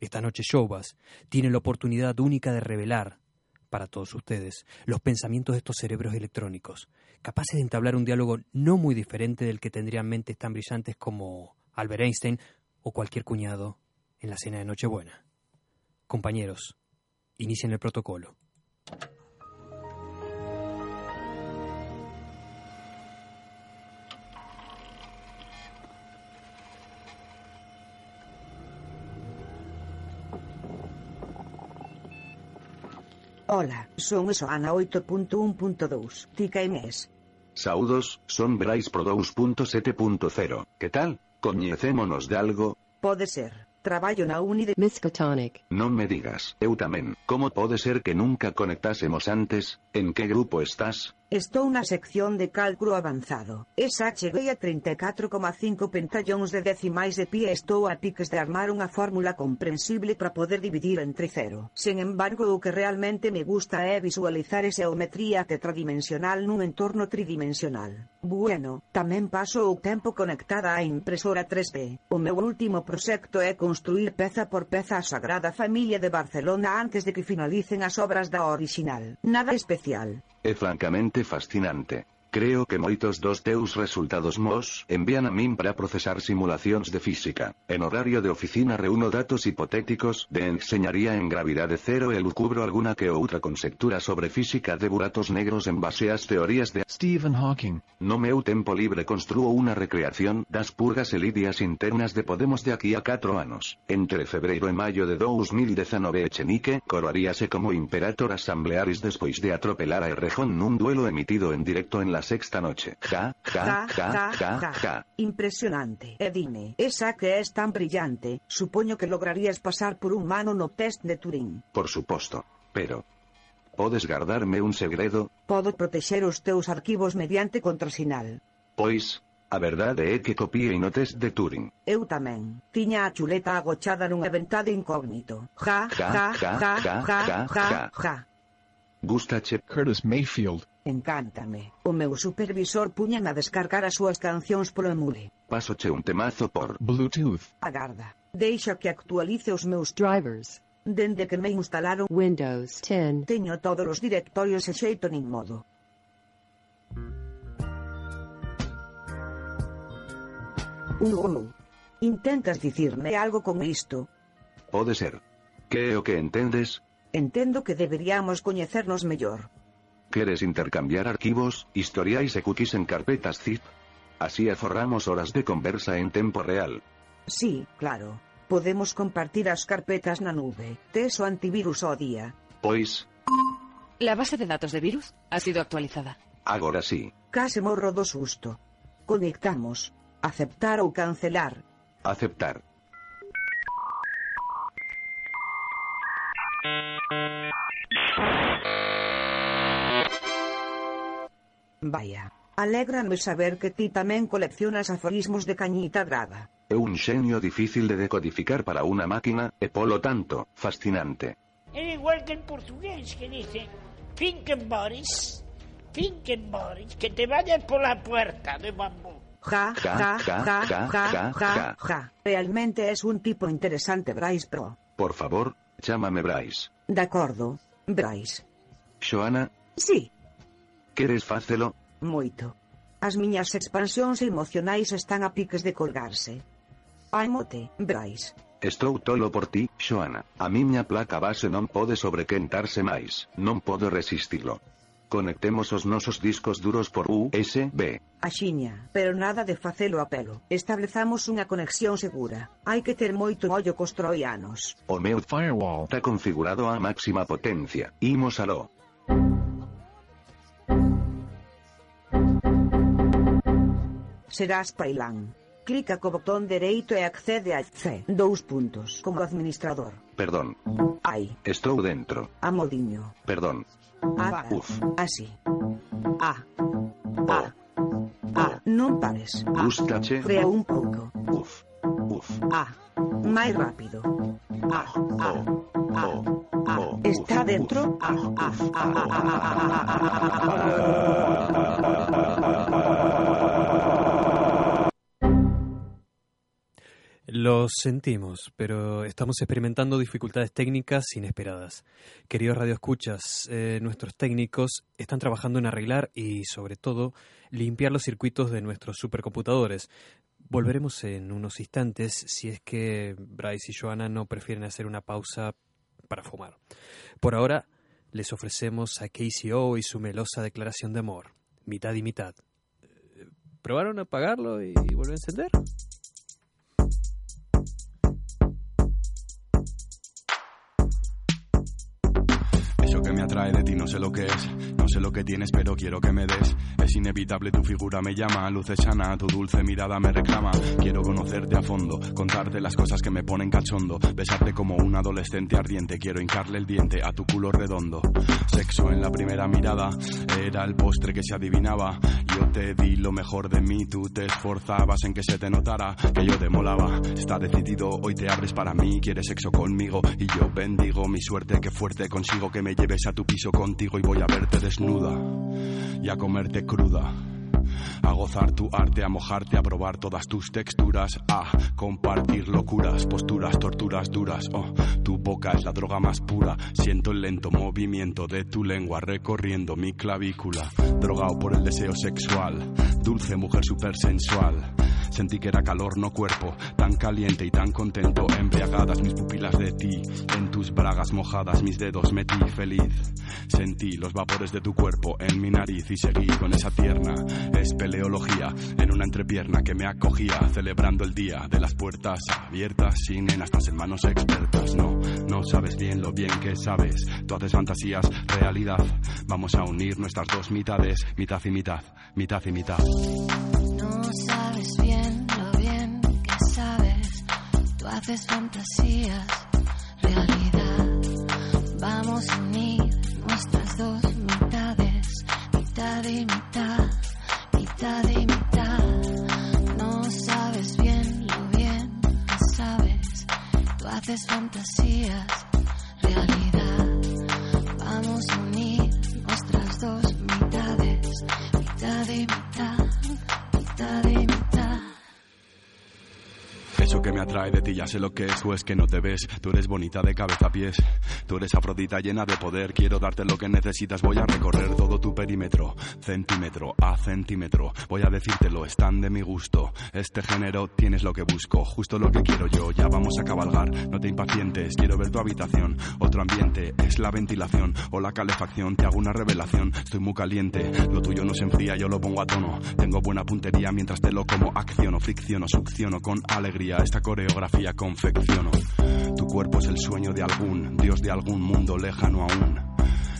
Esta noche Showbas tiene la oportunidad única de revelar para todos ustedes los pensamientos de estos cerebros electrónicos, capaces de entablar un diálogo no muy diferente del que tendrían mentes tan brillantes como Albert Einstein o cualquier cuñado en la cena de Nochebuena. Compañeros, inicien el protocolo. Hola, son Soana 8.1.2. Tica mes. Saudos, son Bryce Pro 2.7.0. Que tal? Coñecémonos de algo? Pode ser. Traballo na uni de Miskatonic. Non me digas, eu tamén. Como pode ser que nunca conectásemos antes? En que grupo estás? Estou na sección de cálculo avanzado. Esa cheguei a 34,5 pentallóns de decimais de pie estou a piques de armar unha fórmula comprensible para poder dividir entre cero. Sen embargo, o que realmente me gusta é visualizar esa geometría tetradimensional nun entorno tridimensional. Bueno, tamén paso o tempo conectada á impresora 3D. O meu último proxecto é construir peza por peza a Sagrada Familia de Barcelona antes de que finalicen as obras da original. Nada especial. É francamente fascinante. Creo que moitos dos teus resultados mos envían a min para procesar simulacións de física. En horario de oficina reúno datos hipotéticos de enseñaría en gravidade cero e lucubro alguna que outra conceptura sobre física de buratos negros en base ás teorías de Stephen Hawking. No meu tempo libre construo unha recreación das purgas e lidias internas de Podemos de aquí a 4 anos. Entre febreiro e maio de 2019 Echenique coroaríase como Imperator Assemblearis despois de atropelar a Errejón nun duelo emitido en directo en la sexta noche. Ja, ja, ja, ja, ja. Impresionante. E dime, esa que es tan brillante, supoño que lograrías pasar por un mano no test de Turing. Por suposto. Pero, podes gardarme un segredo? Podo protexer os teus arquivos mediante contrasinal. Pois, a verdade é que copiei no test de Turing. Eu tamén. Tiña a chuleta agochada nunha ventada incógnito. Ja, ja, ja, ja, ja, ja, ja. ja. Gustache Curtis Mayfield. Encántame. O meu supervisor puñan a descargar as súas cancións polo emule. Pásoche un temazo por Bluetooth. Agarda. Deixa que actualice os meus Drivers. Dende que me instalaron Windows 10. teño todos os directorios e xeito nin modo. Gol. Intentas dicirme algo con isto? Pode ser. Que é o que entendes? Entendo que deberíamos coñecernos mellor. Queres intercambiar arquivos, historiais e cookies en carpetas zip? Así aforramos horas de conversa en tempo real. Sí, claro. Podemos compartir as carpetas na nube. Tes o antivirus ao día. Pois, La base de datos de virus ha sido actualizada. agora sí. Case morro do susto. Conectamos. Aceptar ou cancelar. Aceptar. Vaya. Alégrame saber que ti tamén coleccionas aforismos de cañita brava. É un xenio difícil de decodificar para unha máquina, e polo tanto, fascinante. Es igual que el portugués que dice, Finken Boris, Finken Boris, que te vayas por la puerta de bambú. Ja, ja, ja, ja, ja, ja, ja. Realmente es un tipo interesante, Bryce Pro. Por favor, chámame Bryce. De acordo, Bryce. Xoana, Sí, Queres facelo? Moito. As miñas expansións emocionais están a piques de colgarse. Aimote, Bryce. Estou tolo por ti, Xoana. A miña placa base non pode sobrequentarse máis, non podo resistilo. Conectemos os nosos discos duros por USB. Axiña, pero nada de facelo a pelo. Establezamos unha conexión segura. Hai que ter moito ollo cos troianos. O meu firewall está configurado a máxima potencia. Imos aló. serás pailán. Clica co botón dereito e accede a C. Dous puntos. Como administrador. Perdón. Ai. Estou dentro. A modiño. Perdón. A. Uf. Así. A. A. A. Non pares. A. Gustache. Crea un pouco. Uf. Uf. A. Máis rápido. A. A. A. A. Está dentro. A. A. A. A. A. Lo sentimos, pero estamos experimentando dificultades técnicas inesperadas. Queridos radioescuchas, eh, nuestros técnicos están trabajando en arreglar y, sobre todo, limpiar los circuitos de nuestros supercomputadores. Volveremos en unos instantes si es que Bryce y Joanna no prefieren hacer una pausa para fumar. Por ahora, les ofrecemos a KCO y su melosa declaración de amor, mitad y mitad. Eh, ¿Probaron apagarlo y volver a encender? Que me atrae de ti no sé lo que es, no sé lo que tienes pero quiero que me des. Es inevitable tu figura me llama, luces sana, tu dulce mirada me reclama. Quiero conocerte a fondo, contarte las cosas que me ponen cachondo, besarte como un adolescente ardiente. Quiero hincarle el diente a tu culo redondo. Sexo en la primera mirada era el postre que se adivinaba. Yo te di lo mejor de mí, tú te esforzabas en que se te notara que yo te molaba. Está decidido, hoy te abres para mí, quieres sexo conmigo y yo bendigo mi suerte que fuerte consigo que me lleves a tu piso contigo y voy a verte desnuda y a comerte cruda. A gozar tu arte, a mojarte, a probar todas tus texturas, a compartir locuras, posturas, torturas duras. Oh, tu boca es la droga más pura. Siento el lento movimiento de tu lengua recorriendo mi clavícula. Drogado por el deseo sexual, dulce mujer super sensual. Sentí que era calor, no cuerpo, tan caliente y tan contento. Embriagadas mis pupilas de ti, en tus bragas mojadas mis dedos metí feliz. Sentí los vapores de tu cuerpo en mi nariz y seguí con esa tierna espeleología en una entrepierna que me acogía, celebrando el día de las puertas abiertas sin en estas manos expertas. No, no sabes bien lo bien que sabes. Tú haces fantasías, realidad. Vamos a unir nuestras dos mitades, mitad y mitad, mitad y mitad. No sabes bien lo bien que sabes. Tú haces fantasías, realidad. Vamos a unir nuestras dos mitades, mitad y mitad, mitad y mitad. No sabes bien lo bien sabes. Tú haces fantasías, realidad. Vamos a unir nuestras dos mitades, mitad y mitad Eso que me atrae de ti ya sé lo que es, o es que no te ves. Tú eres bonita de cabeza a pies. Tú eres afrodita llena de poder. Quiero darte lo que necesitas. Voy a recorrer todo tu perímetro, centímetro a centímetro. Voy a decírtelo, están de mi gusto. Este género tienes lo que busco, justo lo que quiero yo. Ya vamos a cabalgar, no te impacientes. Quiero ver tu habitación, otro ambiente. Es la ventilación o la calefacción. Te hago una revelación, estoy muy caliente. Lo tuyo no se enfría, yo lo pongo a tono. Tengo buena puntería mientras te lo como. Acciono, fricciono, succiono con alegría. Esta coreografía confecciono. Tu cuerpo es el sueño de algún dios de algún mundo lejano aún.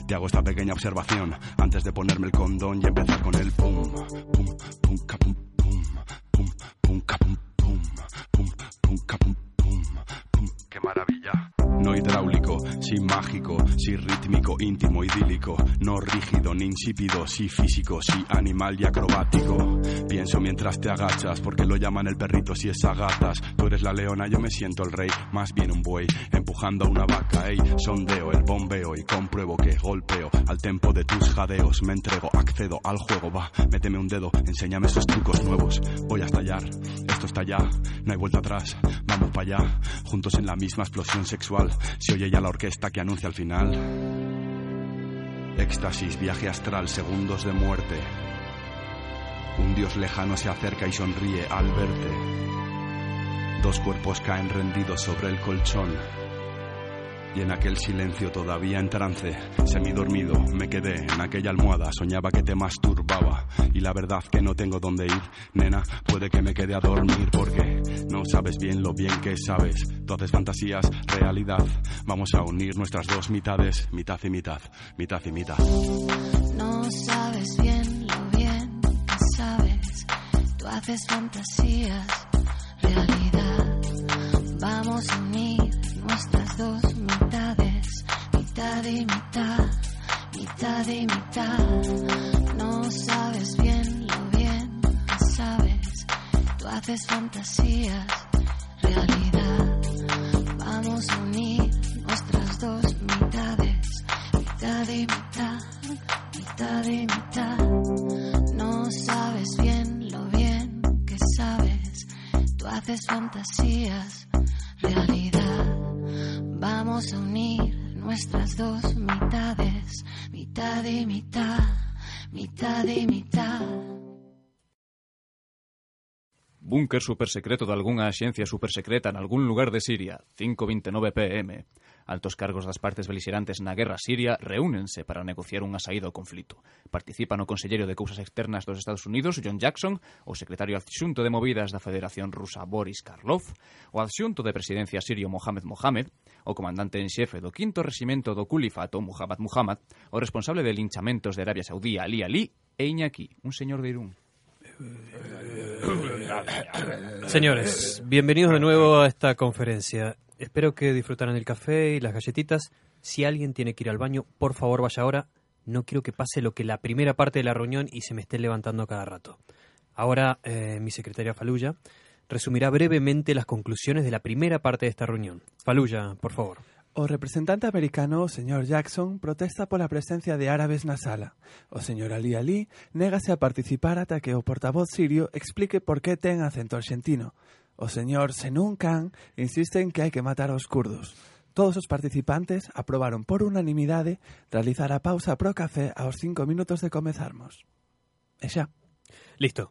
Te hago esta pequeña observación antes de ponerme el condón y empezar con el pum, pum, pum, capum, pum, pum, pum, capum, pum, pum, pum, capum, pum, pum. ¡Qué maravilla! No hidráulico, sí mágico, sí rítmico, íntimo, idílico, no rígido ni insípido, sí físico, sí animal y acrobático. Pienso mientras te agachas, porque lo llaman el perrito si es a gatas. Tú eres la leona, yo me siento el rey, más bien un buey, empujando a una vaca, ey, sondeo el bombeo y compruebo que golpeo al tempo de tus jadeos, me entrego, accedo al juego, va, méteme un dedo, enséñame esos trucos nuevos, voy a estallar, esto está ya, no hay vuelta atrás, vamos para allá, juntos en la misma explosión sexual, se oye ya la orquesta que anuncia al final. Éxtasis, viaje astral, segundos de muerte. Un dios lejano se acerca y sonríe al verte. Dos cuerpos caen rendidos sobre el colchón. Y en aquel silencio todavía en trance, semidormido, me quedé en aquella almohada, soñaba que te masturbaba. Y la verdad que no tengo dónde ir, nena, puede que me quede a dormir porque no sabes bien lo bien que sabes. Tú haces fantasías, realidad. Vamos a unir nuestras dos mitades, mitad y mitad, mitad y mitad. No sabes bien lo bien que sabes. Tú haces fantasías, realidad. Vamos a unir nuestras dos mitades, mitad y mitad, mitad y mitad. No sabes bien lo bien que sabes. Tú haces fantasías, realidad. Vamos a unir nuestras dos mitades, mitad y mitad, mitad y mitad. No sabes bien lo bien que sabes. Tú haces fantasías, realidad. Vamos a unir nuestras dos mitades, mitad y mitad, mitad y mitad. Búnker supersecreto de algunha axencia supersecreta en algún lugar de Siria, 5.29 pm. Altos cargos das partes beligerantes na guerra siria reúnense para negociar unha saída ao conflito. Participan o Conselleiro de Cousas Externas dos Estados Unidos, John Jackson, o Secretario Adxunto de Movidas da Federación Rusa, Boris Karlov, o Adxunto de Presidencia sirio, Mohamed Mohamed, o comandante en xefe do quinto reximento do Culifato, Muhammad Muhammad, o responsable de linchamentos de Arabia Saudí, Ali Ali, e Iñaki, un señor de Irún. Señores, bienvenidos de nuevo a esta conferencia. Espero que disfrutaran el café y las galletitas. Si alguien tiene que ir al baño, por favor vaya ahora. No quiero que pase lo que la primera parte de la reunión y se me esté levantando cada rato. Ahora, eh, mi secretaria Faluya resumirá brevemente las conclusiones de la primera parte de esta reunión. Faluya, por favor. O representante americano, señor Jackson, protesta por la presencia de árabes na sala. O señor Ali Ali, négase a participar ata que o portavoz sirio explique por que ten acento argentino. O señor Senun Khan insiste en que hai que matar aos curdos. Todos os participantes aprobaron por unanimidade realizar a pausa pro café aos cinco minutos de comezarmos. E xa. Listo.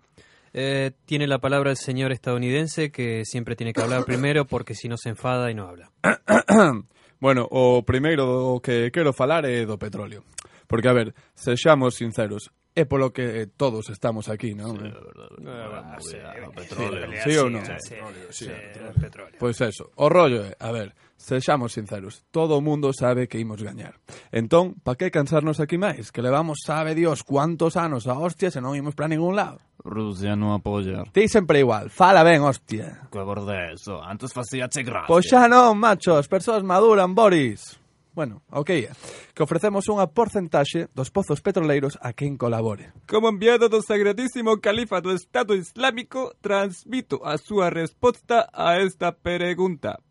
Eh, tiene la palabra el señor estadounidense que siempre tiene que hablar primero porque si no se enfada y no habla. bueno, o primeiro que quero falar é do petróleo. Porque, a ver, sexamos sinceros, é polo que eh, todos estamos aquí, non? Sí, eh? verdad, sí, o petróleo. Sí, sí ou non? Sí, sí, petróleo. Pois eso, o rollo é, a ver, sexamos sinceros, todo o mundo sabe que imos gañar. Entón, pa que cansarnos aquí máis? Que levamos, sabe Dios, cuántos anos a hostia se non imos para ningún lado. Rusia non apoia. Ti sempre igual, fala ben, hostia. Que borde eso, antes facía che gracia. Pois xa non, macho, as persoas maduran, Boris. Bueno, ok, que ofrecemos unha porcentaxe dos pozos petroleiros a quen colabore. Como enviado do Sagradísimo Califa do Estado Islámico, transmito a súa resposta a esta pregunta.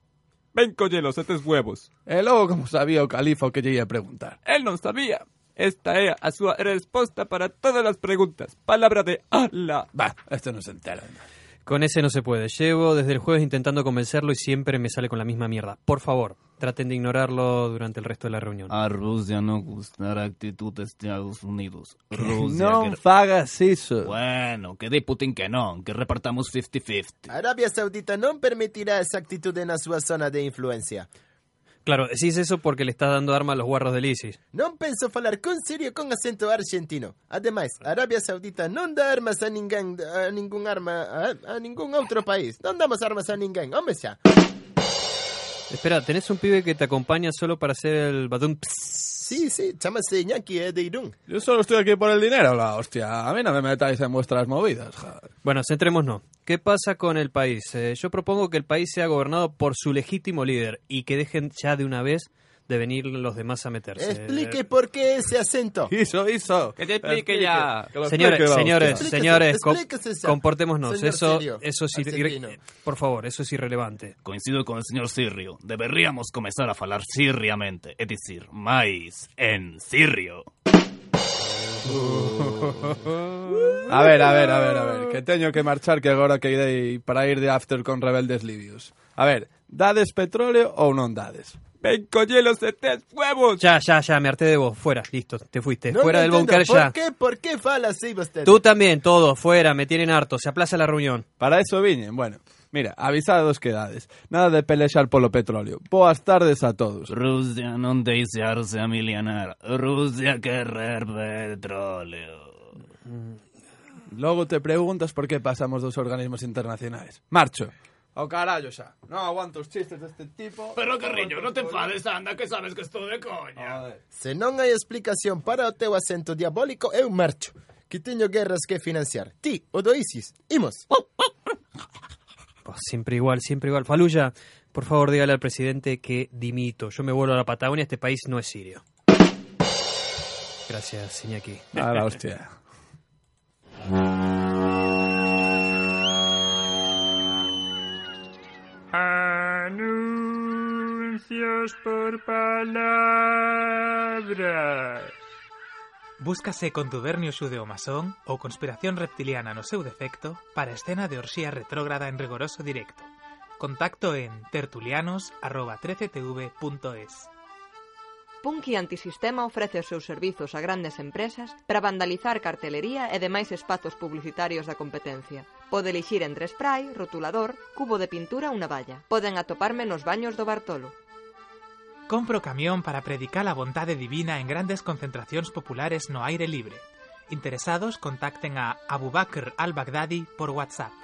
Ven collelos estes huevos. E logo como sabía o califa o que lle ia preguntar. El non sabía. Esta é a súa resposta para todas as preguntas. Palabra de Allah. Bah, este non se entera. Con ese no se puede. Llevo desde el jueves intentando convencerlo y siempre me sale con la misma mierda. Por favor, traten de ignorarlo durante el resto de la reunión. A Rusia non gusta a actitud de Estados Unidos. Rusia non que... fagas iso. Bueno, que di Putin que non, que repartamos 50-50. Arabia Saudita non permitirá esa actitude na súa zona de influencia. Claro, decís eso porque le estás dando arma a los guarros del ISIS. Non penso falar con serio con acento argentino. Ademais, Arabia Saudita non dá armas a ninguén, a ningún arma, a, a ningún outro país. Non damos armas a ninguén, home xa. Espera, ¿tenés un pibe que te acompaña solo para hacer el badum Sí, sí, chamase Iñaki, é de Irún. Yo solo estoy aquí por el dinero, la hostia. A mí no me metáis en vuestras movidas, joder. Bueno, centrémonos. ¿Qué pasa con el país? Eh, yo propongo que el país sea gobernado por su legítimo líder y que dejen ya de una vez de venir los demás a meterse. Explique por qué ese acento. Hizo, hizo. Que te explique ya. Que lo Señores, explique, señores, señores, explíquese ya, comportémonos. señor Eso, eso es ir- por favor, eso es irrelevante. Coincido con el señor Sirrio. Deberíamos comenzar a falar sirriamente, es decir, máis en sirio. A ver, a ver, a ver, a ver, que teño que marchar que agora que irei para ir de after con rebeldes libios. A ver, dades petróleo ou non dades? Ven collelos estes huevos. Ya, ya, ya, me harté de vos. Fuera, listo, te fuiste. Non fuera del búnker ya. ¿Por qué, por qué fala así usted? Tú también, todos, fuera, me tienen harto. Se aplaza la reunión. Para eso viñen, bueno. Mira, avisados que dades. Nada de pelexar polo petróleo. Boas tardes a todos. Rusia non deixarse a milionar. Rusia querer petróleo. Logo te preguntas por qué pasamos dos organismos internacionais. Marcho. Ao carallo xa. Non aguanto os chistes deste tipo. Pero Carriño, non te enfades, anda, que sabes que estou de coña. Se non hai explicación para o teu acento diabólico, eu marcho. Que teño guerras que financiar. Ti, o do ISIS. Imos. Pues siempre igual, siempre igual. Faluya, por favor, dígale al presidente que dimito. Yo me vuelvo a la Patagonia, este país no es sirio. Gracias, Iñaki. A la hostia. Anuncios por palabras. Búscase contubernio xudeo-masón ou conspiración reptiliana no seu defecto para escena de orxía retrógrada en rigoroso directo. Contacto en tertulianos.13tv.es punky antisistema ofrece os seus servizos a grandes empresas para vandalizar cartelería e demais espazos publicitarios da competencia. Pode elixir entre spray, rotulador, cubo de pintura ou navalla. Poden atoparme nos baños do Bartolo. Compro camión para predicar a vontade divina en grandes concentracións populares no aire libre. Interesados contacten a Abubakr al-Baghdadi por WhatsApp.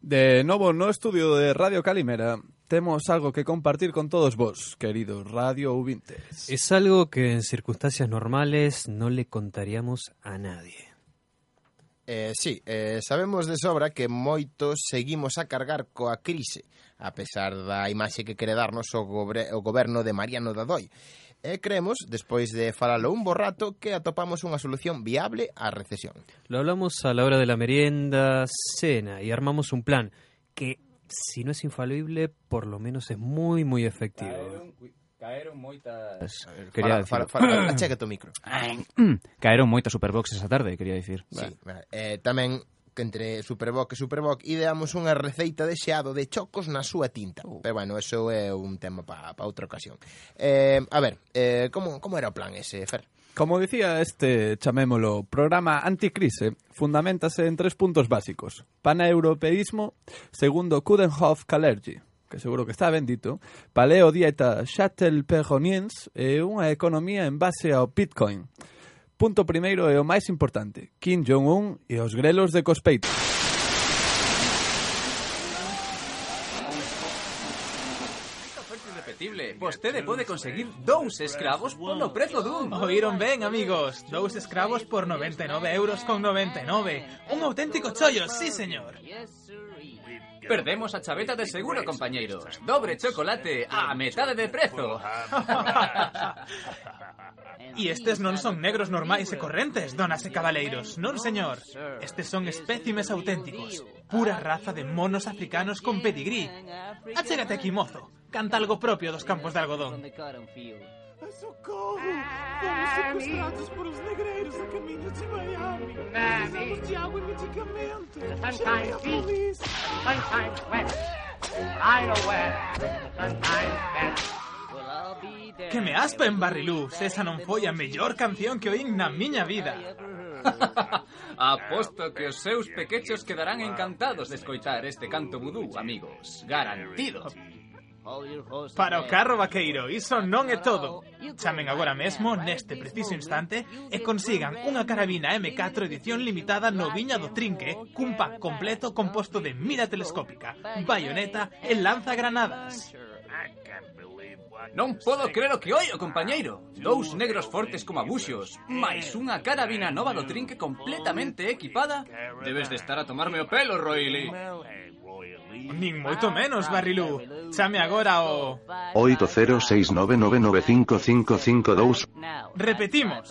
De novo no estudio de Radio Calimera temos algo que compartir con todos vos, queridos radio ouvintes. Es algo que en circunstancias normales no le contaríamos a nadie. Eh, sí, eh, sabemos de sobra que moitos seguimos a cargar coa crise, a pesar da imaxe que quere darnos o, gobre, o goberno de Mariano Dadoi. E creemos, despois de falalo un borrato, que atopamos unha solución viable á recesión. Lo hablamos a la hora de la merienda, cena, e armamos un plan que si no es infalible, por lo menos es muy, muy efectivo. Caeron, moitas... Quería fala, decir... Fala, fala, micro. caeron moitas Superbox esa tarde, quería dicir. Sí, vale. eh, tamén que entre Superboc e Superboc ideamos unha receita de xeado de chocos na súa tinta. Uh. Pero bueno, eso é un tema para pa outra ocasión. Eh, a ver, eh, como, como era o plan ese, Fer? Como dicía este, chamémolo, programa anticrise, fundamentase en tres puntos básicos. Paneuropeísmo, segundo Kudenhof Kalergi, que seguro que está bendito, paleo dieta Shuttle-Perroniens e unha economía en base ao Bitcoin. Punto primeiro e o máis importante, Kim Jong-un e os grelos de Cospeito. Vostede pode conseguir dous escravos polo prezo dun. Oíron ben, amigos. Dous escravos por 99 euros con 99. Un auténtico chollo, sí, señor. Perdemos a chaveta de seguro, compañeiros. Dobre chocolate a metade de prezo. E estes non son negros normais e correntes, donas e cabaleiros. Non, señor. Estes son espécimes auténticos. Pura raza de monos africanos con pedigrí. Achégate aquí, mozo. Canta algo propio dos campos de algodón. Socorro! Fomos sequestrados por os negreiros a caminho de Miami. Precisamos de água e medicamento. Sometimes beat, polícia. sometimes wet. I know where, sometimes best. Que me aspen, Barrilú. Se esa non foi a mellor canción que oín na miña vida. Aposto que os seus pequechos quedarán encantados de escoitar este canto vudú, amigos. Garantido. Para o carro vaqueiro, iso non é todo. Chamen agora mesmo, neste preciso instante, e consigan unha carabina M4 edición limitada no Viña do Trinque, cun pack completo composto de mira telescópica, baioneta e lanzagranadas. Non podo crer o que oio, compañeiro Dous negros fortes como abuxos Mais unha carabina nova do trinque completamente equipada Debes de estar a tomarme o pelo, Roily Nin moito menos, Barrilú. Chame agora o... 8069995552 Repetimos.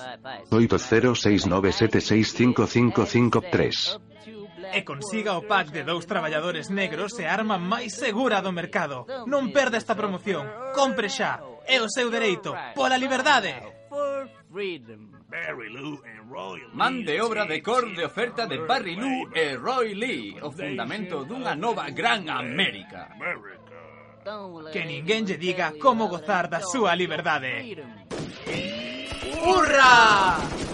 8069765553 E consiga o pack de dous traballadores negros e a arma máis segura do mercado. Non perda esta promoción. Compre xa. É o seu dereito. Pola liberdade. Freedom. Barry Lou and Roy Lee. Man de obra de cor de oferta de Barry Lou e Roy Lee, o fundamento dunha nova gran América. Que ninguén lle diga como gozar da súa liberdade. Hurra!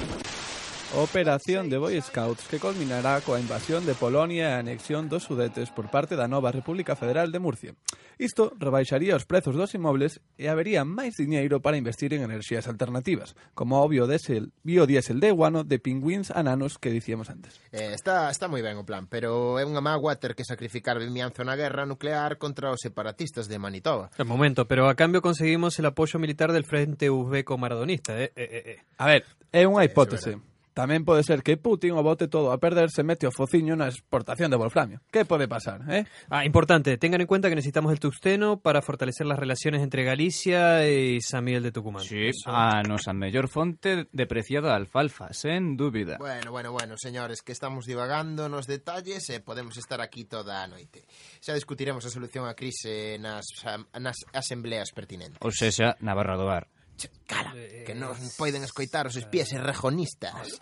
operación de Boy Scouts que culminará coa invasión de Polonia e a anexión dos Sudetes por parte da nova República Federal de Murcia. Isto rebaixaría os prezos dos inmobles e habería máis diñeiro para investir en enerxías alternativas, como o biodiesel, biodiesel de guano de pingüins ananos que dicíamos antes. Eh, está, está moi ben o plan, pero é unha mágoa ter que sacrificar Vimianzo na guerra nuclear contra os separatistas de Manitoba. Un momento, pero a cambio conseguimos el apoio militar del Frente Uzbeco Maradonista. Eh, eh, eh, eh. A ver, é unha hipótese. Tamén pode ser que Putin o bote todo a perder se mete o fociño na exportación de wolframio. Que pode pasar, eh? Ah, importante, tengan en cuenta que necesitamos el tuxteno para fortalecer las relaciones entre Galicia e San Miguel de Tucumán. Sí, Eso. a nosa mellor fonte de preciada alfalfa, sen dúbida. Bueno, bueno, bueno, señores, que estamos divagando nos detalles e eh, podemos estar aquí toda a noite. Xa discutiremos a solución á crise nas, nas asembleas pertinentes. Ou sexa, Navarra do bar. Cala, eh, eh, que non poden escoitar os espías eh. e rejonistas.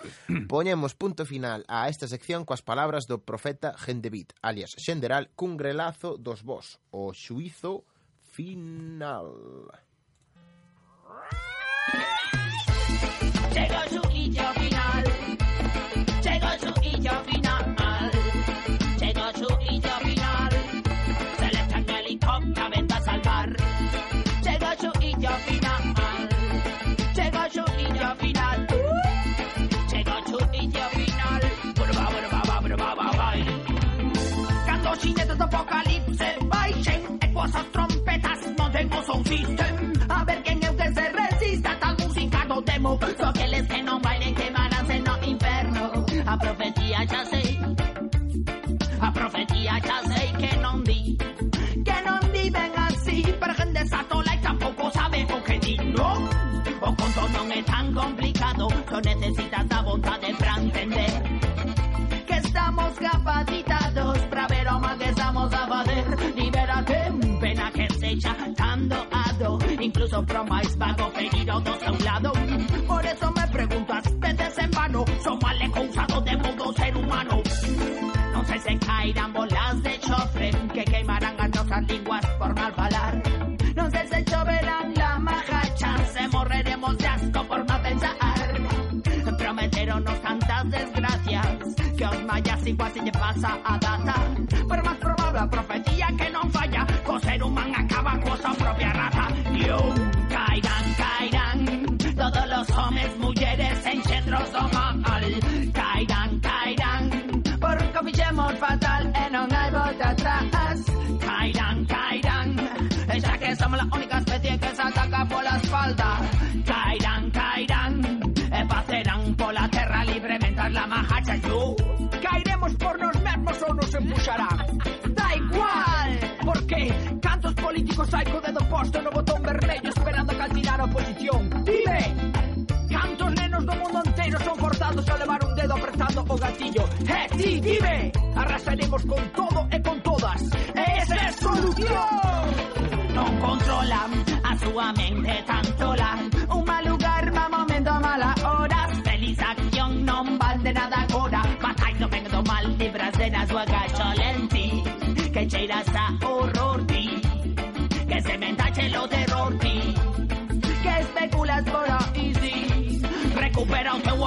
Poñemos punto final a esta sección coas palabras do profeta Gendevit, alias Xenderal Cungrelazo dos Vos, o xuizo final. Chega xuizo! apocalipse, baixen ecuosas trompetas, no tengo sound system. A ver quién es que se resista a tal música, no temo. So aqueles que no bailen, que van a ser no inferno. A profetía ya sei, a profetía ya sei que no di, que no di ven así, pero gente satola y tampoco sabe o qué di, no. O con todo no es tan complicado, so necesitas Incluso pro máis vago ferido do seu lado. Por eso me pregunto as veces en vano Son mal de modo ser humano. Non sei se cairán bolas de chofre Que queimarán as nosas linguas por mal falar Non sei se choverán la majacha Se morreremos de asco por no pensar. Prometeronos tantas desgracias Que os mayas igual se lle pasa a data Pero máis probable a profecía que non falla rebelión. Caerán, caerán todos los hombres, mujeres, engendros o mal. Caerán, caerán porque pillemos fatal en un árbol de atrás. Caerán, caerán ya que somos la única especie que se ataca por la espalda. Caerán, caerán eh, pasarán por la tierra libre mientras la majacha yo. Caeremos por los mismos o nos empuxarán. Da igual, porque cantos políticos hay co dedo posto no oposición Dime. Cantos nenos do mundo inteiro son forzados a levar un dedo apretando o gatillo. Eh, ti, dime. Arrasaremos con todo e con todas. Esa é solución. Non controlan a súa mente tan tola Un mal lugar, mal momento, mala hora Feliz acción, non val de nada agora Batai no vengo mal, libras de na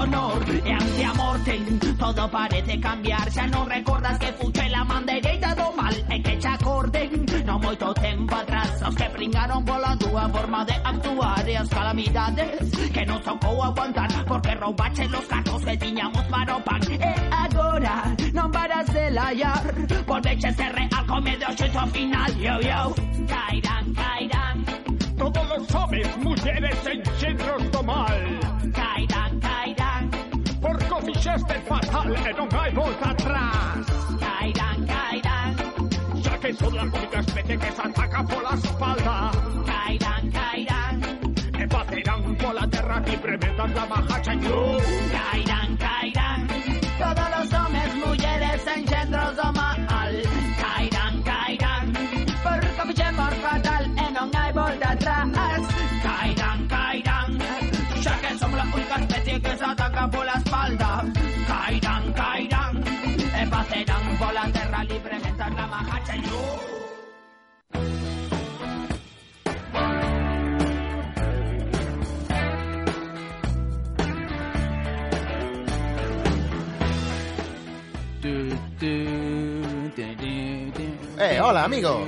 honor. E ante a morte Todo parece cambiar. Xa non recordas que fuche la man dereita do mal. E que te acorden Non moito tempo atrás. Os que pringaron pola túa forma de actuar. E as calamidades Que nos tocou aguantar. Porque roubache los cartos que tiñamos para o pan E agora non paras de laiar Volveche ser real comedio xeito final. Yo, yo. Cairán, cairán Todos los hombres, mulleres, enxendros do mal. Cairán Fixeste fatal e non hai volta atrás. Cairán, cairán Xa que son a única especie que se ataca pola espalda. Cairán, cairán E baterán pola terra libremente la majacha yo Cairán, cairán ataca por la espalda. Cairán, cairán, pasarán por la tierra libre mientras la majacha yo. Eh, hola, amigo.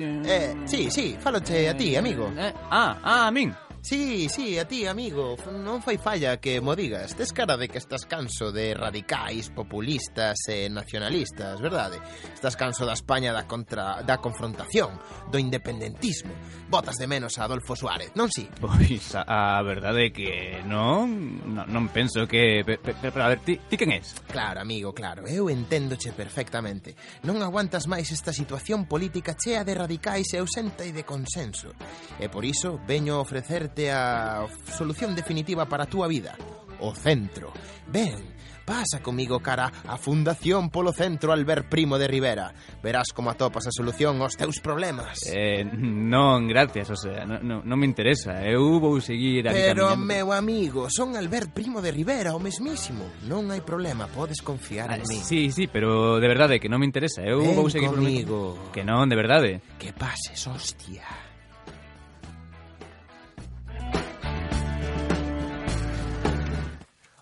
Eh, sí, sí, faloche a ti, amigo. Ah, ah, a mí. Sí, sí, a ti, amigo, non fai falla que mo digas. Tes cara de que estás canso de radicais, populistas e nacionalistas, verdade? Estás canso da España da contra da confrontación, do independentismo. Botas de menos a Adolfo Suárez, non si? Pois a, a verdade é que non, non, non penso que pero, pero a ver, ti, ti quen és? Claro, amigo, claro, eu enténdoche perfectamente. Non aguantas máis esta situación política chea de radicais e ausenta e de consenso. E por iso veño ofrecerte darte a solución definitiva para a túa vida, o centro. Ven, pasa comigo cara a Fundación Polo Centro Albert Primo de Rivera. Verás como atopas a solución aos teus problemas. Eh, non, gracias, o sea, non, non, non me interesa. Eu vou seguir aquí Pero, caminando. meu amigo, son Albert Primo de Rivera, o mesmísimo. Non hai problema, podes confiar ah, en mí. Sí, sí, pero de verdade que non me interesa. Eu Ven vou seguir comigo. Que non, de verdade. Que pases, hostia.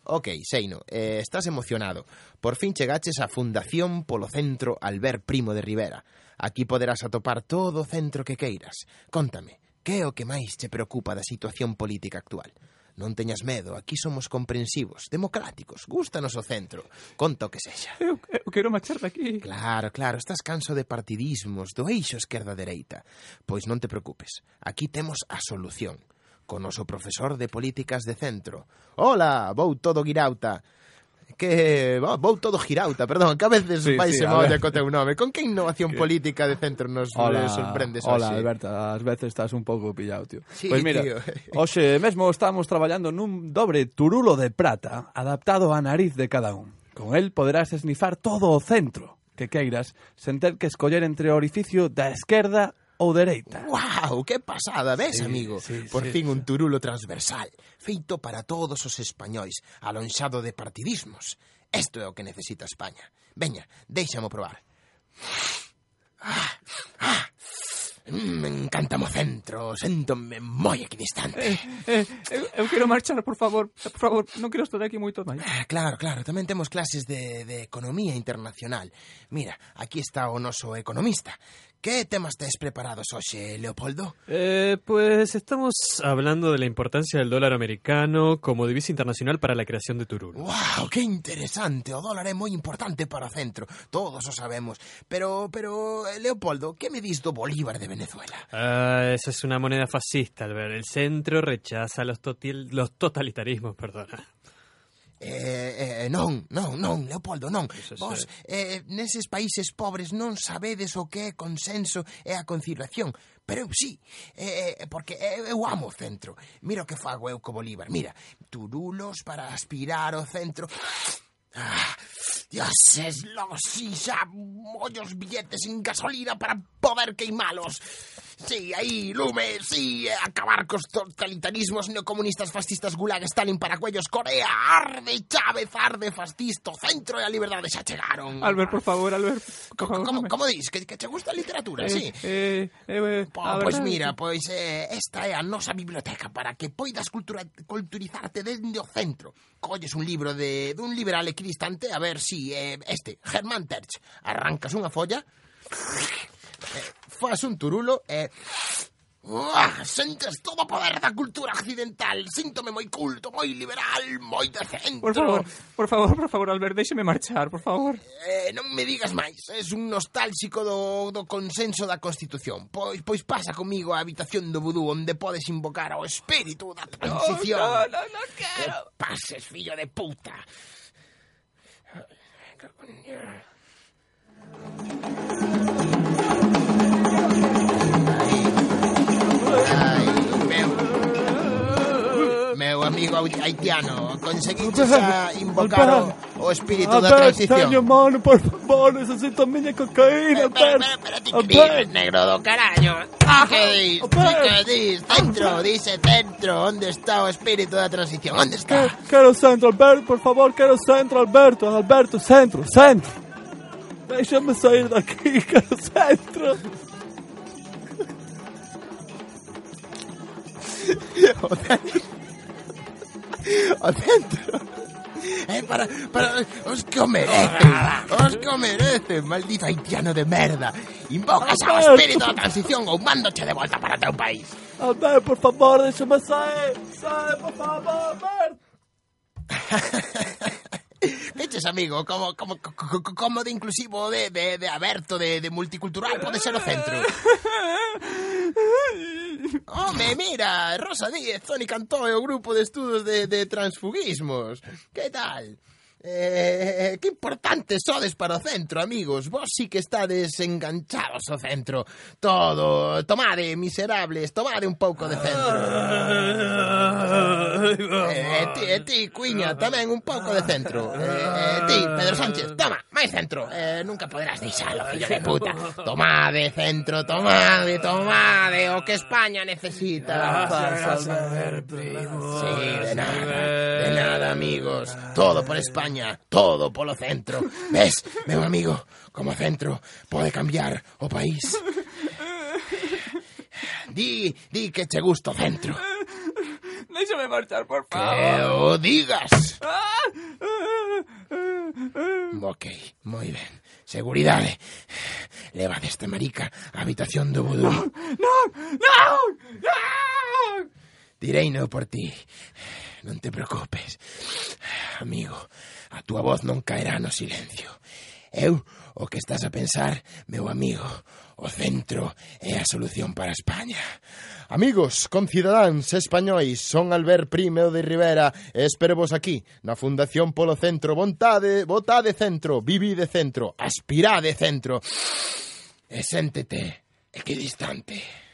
Ok, Seino, eh, estás emocionado. Por fin chegaches á Fundación polo Centro Albert Primo de Rivera. Aquí poderás atopar todo o centro que queiras. Contame, que é o que máis te preocupa da situación política actual? Non teñas medo, aquí somos comprensivos, democráticos, gústanos o centro, conta o que sexa. Eu, eu quero marchar daqui. Claro, claro, estás canso de partidismos, do eixo esquerda-dereita. Pois non te preocupes, aquí temos a solución con noso profesor de políticas de centro. Ola, vou todo girauta. Que vou, vou todo girauta, perdón, que a veces sí, vai sí, se molla co teu nome. Con que innovación que... política de centro nos hola, sorprendes hoxe? Ola, Alberto, ás veces estás un pouco pillado, tío. Sí, pois pues mira, tío. hoxe mesmo estamos traballando nun dobre turulo de prata adaptado á nariz de cada un. Con el poderás esnifar todo o centro que queiras sen ter que escoller entre o orificio da esquerda ou dereita. Wow, que pasada, ves, sí, amigo? Sí, Por sí, fin sí. un turulo transversal, feito para todos os españois, alonxado de partidismos. Isto é o que necesita España. Veña, déixamo probar. Ah, ah. Mm, me encanta mo centro, sentóme moi equidistante. Eh, eh, eu, eu quero marchar, por favor, por favor, non quero estar aquí moito máis. Ah, claro, claro, tamén temos clases de, de economía internacional. Mira, aquí está o noso economista, Que temas tes preparados hoxe, Leopoldo? Eh, pues estamos hablando de la importancia del dólar americano como divisa internacional para la creación de Turulo. ¡Wow! ¡Qué interesante! O dólar é moi importante para centro. Todos o sabemos. Pero, pero, eh, Leopoldo, que me dis do Bolívar de Venezuela? Ah, esa es una moneda fascista, Albert. El centro rechaza los, los totalitarismos, perdona. Eh, eh, eh, non, non, non, Leopoldo, non. Vos, eh, neses países pobres non sabedes o que é consenso e a conciliación. Pero eu sí, eh, eh porque eu amo o centro. Mira o que fago eu co Bolívar. Mira, turulos para aspirar o centro... Ah, dioses, si xa mollos billetes en gasolina para poder queimalos. Sí, aí, lume, sí, acabar cos totalitarismos neocomunistas fascistas gulag Stalin para cuellos Corea, arde Chávez, arde fascisto, centro e a liberdade xa chegaron. Albert, por favor, Albert. Por favor, como, como dis? Que, que che gusta a literatura, eh, sí? Eh, eh, eh, po, pois pues mira, pois eh, esta é a nosa biblioteca para que poidas cultura, culturizarte dende o centro. Colles un libro de dun liberal equidistante, a ver si eh, este, Germán Terch, arrancas unha folla Eh, fas un turulo eh, e... Uah, sentes todo o poder da cultura occidental. Síntome moi culto, moi liberal, moi de centro. Por favor, por favor, por favor, Albert, déxeme marchar, por favor. Eh, Non me digas máis, es un nostálxico do, do consenso da Constitución. Pois pois pasa comigo á habitación do vudú Onde podes invocar ao espírito da transición. No, no, no, no quero Que pases, fillo de puta. Coño amigo haiti- haitiano, conseguiste invocar o, espírito da transición. teño mano, por favor, necesito miña cocaína, Albert. Dices, negro do carallo. Que dis? Centro, dice centro. Onde está o espírito da transición? Onde está? Quero centro, Alberto, por favor, quero centro, Alberto, Alberto, centro, centro. Déxame sair daqui, quero centro. o Adentro. Eh, para, para, os comerecen, os comerecen, maldito haitiano de merda. Invocas al espíritu de transición o mándoche de vuelta para tu país. Albert, por favor, déjame salir, salir, por favor, Albert. Eches, amigo, como, como, como de inclusivo, de, de, de aberto, de, de multicultural, pode ser o centro. Home, mira, Rosa Díez, Toni Cantó e o grupo de estudos de, de transfugismos. Que tal? Eh, que importantes sodes para o centro, amigos. Vos sí que estades enganchados ao centro. Todo, tomade, miserables, tomade un pouco de centro. Eh, ti, eh, ti, cuiña, tamén un pouco de centro. Eh, eh ti, Pedro Sánchez, toma. Máis centro. Eh, nunca poderás deixalo, fillo de puta. Tomade, centro, tomade, tomade, o que España necesita. Sí, de nada, de nada, amigos. Todo por España, todo polo centro. Ves, meu amigo, como centro pode cambiar o país. Di, di que che gusta o centro. Déxame marchar, por Que favor. o digas. Ah, Mm, ok, moi ben. Seguridade. Leva desta marica á habitación do vudú. Non, non, non, non! Direi no por ti. Non te preocupes. Amigo, a túa voz non caerá no silencio. Eu, o que estás a pensar, meu amigo, O centro é a solución para España. Amigos, concidadáns españois, son Albert Primo de Rivera e espervos aquí, na Fundación Polo Centro. Vontade, votade centro, vivide centro, aspirade centro. E séntete equidistante.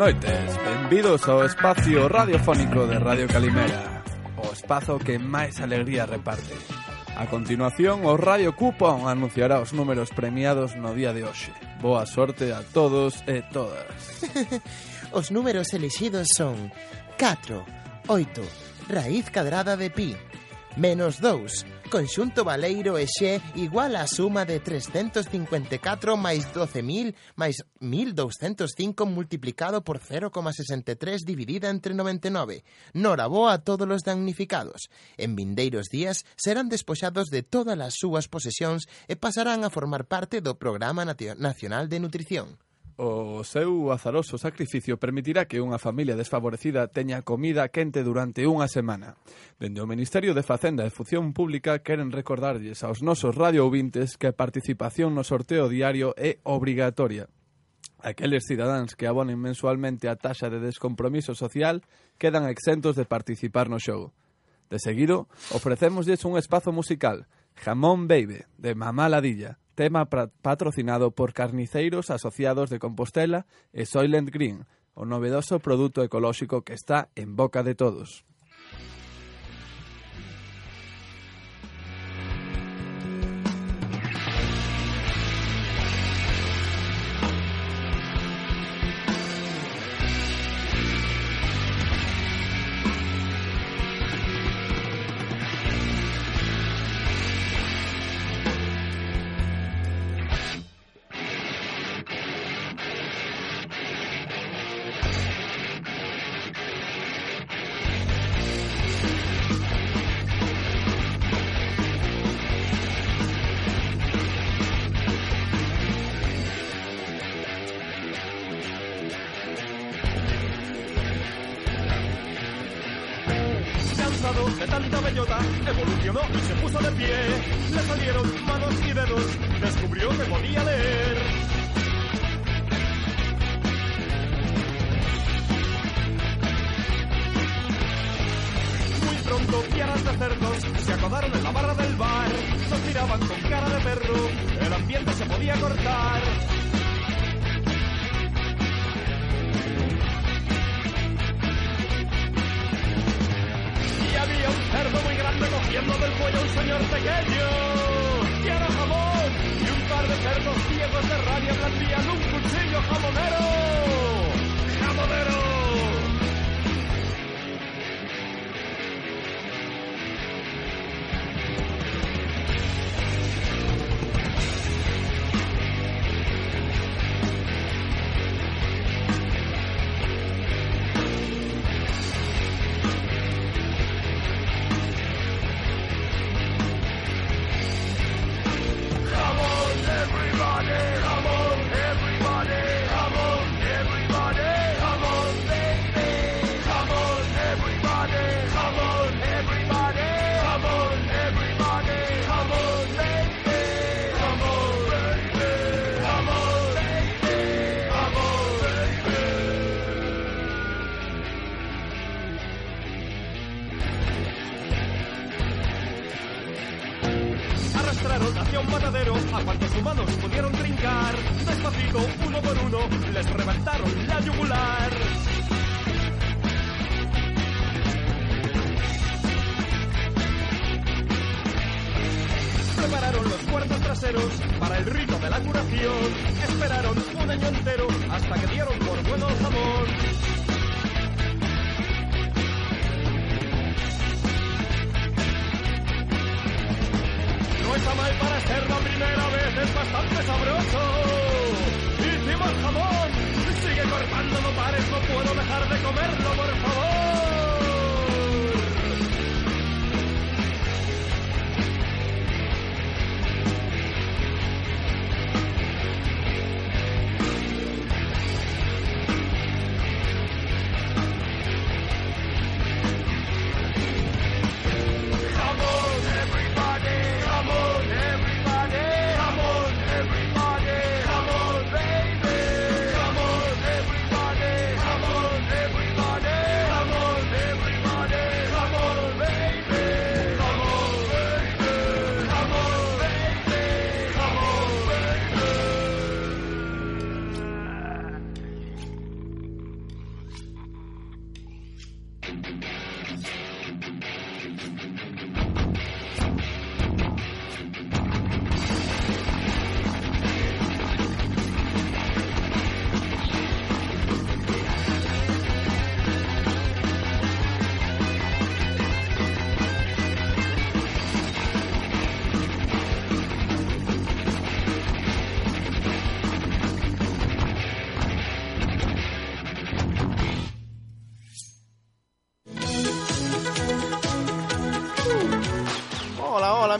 noites, benvidos ao espacio radiofónico de Radio Calimera O espazo que máis alegría reparte. A continuación, o Radio Cupón anunciará os números premiados no día de hoxe. Boa sorte a todos e todas. Os números elixidos son 4, 8, raíz cadrada de pi Menos 2, conxunto Valeiro e Xe igual a suma de 354 máis 12.000 máis 1.205 multiplicado por 0,63 dividida entre 99. Noraboa a todos os damnificados. En vindeiros días serán despoxados de todas as súas posesións e pasarán a formar parte do Programa Nacional de Nutrición. O seu azaroso sacrificio permitirá que unha familia desfavorecida teña comida quente durante unha semana. Dende o Ministerio de Facenda e Función Pública queren recordarlles aos nosos radioouvintes que a participación no sorteo diario é obrigatoria. Aqueles cidadáns que abonen mensualmente a taxa de descompromiso social quedan exentos de participar no xogo. De seguido, ofrecémoslles un espazo musical, Jamón Baby, de Mamá Ladilla, tema patrocinado por carniceiros asociados de Compostela e Soylent Green, o novedoso produto ecolóxico que está en boca de todos.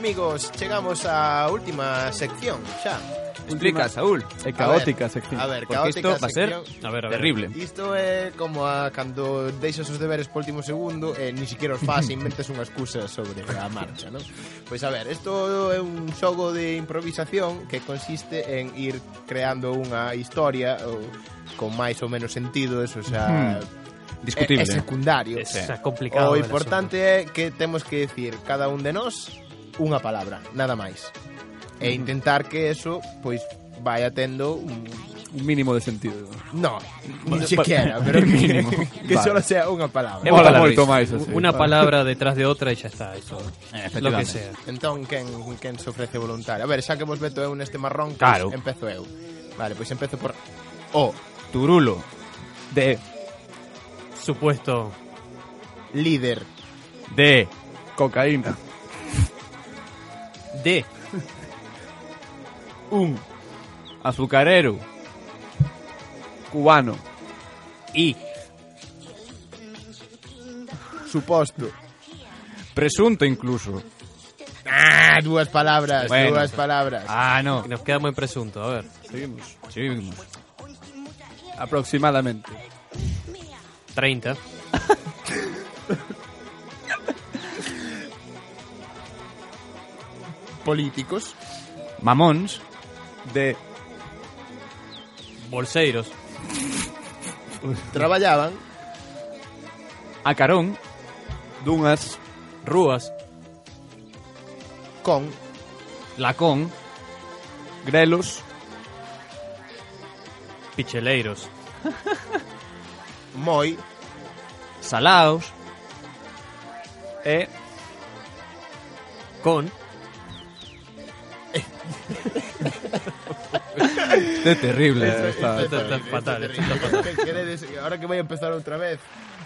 amigos, chegamos á última sección, xa. Explica, Saúl. É caótica a ver, sección. A ver, Porque isto va a ser a ver, a ver, terrible. Isto é como a cando deixas os deberes por último segundo e eh, ni siquiera os faz e inventes unha excusa sobre a marcha, non? Pois a ver, isto é un xogo de improvisación que consiste en ir creando unha historia ou con máis ou menos sentido, eso xa mm discutible. É, é secundario. É, é complicado. O importante é que temos que decir cada un de nós unha palabra, nada máis. E intentar que eso pois vaya tendo un Un mínimo de sentido. No, ni Vale, siquiera, pero que, Mínimo. que Vale. solo sea unha palabra. Mola moito máis así. Una palabra detrás de otra y ya está. Eso. Eh, lo que sea. Entón, quen, quen se ofrece voluntario? A ver, xa que vos veto eu neste marrón, Claro. empezo eu. Vale, pois empezo por O. Turulo. De. Supuesto. Líder. De. Cocaína. De. Un. Azucarero. Cubano. Y. Suposto. Presunto incluso. Ah, dúas palabras, Bueno. dúas palabras. Ah, no. Nos queda muy presunto, a ver. Seguimos. Seguimos. Aproximadamente. 30. políticos mamóns de bolseiros. traballaban a carón. dunhas rúas. con lacón. grelos. Picheleiros. Moi. Salaos. E con Qué terrible. Está, fatal. Ahora que voy a empezar otra vez.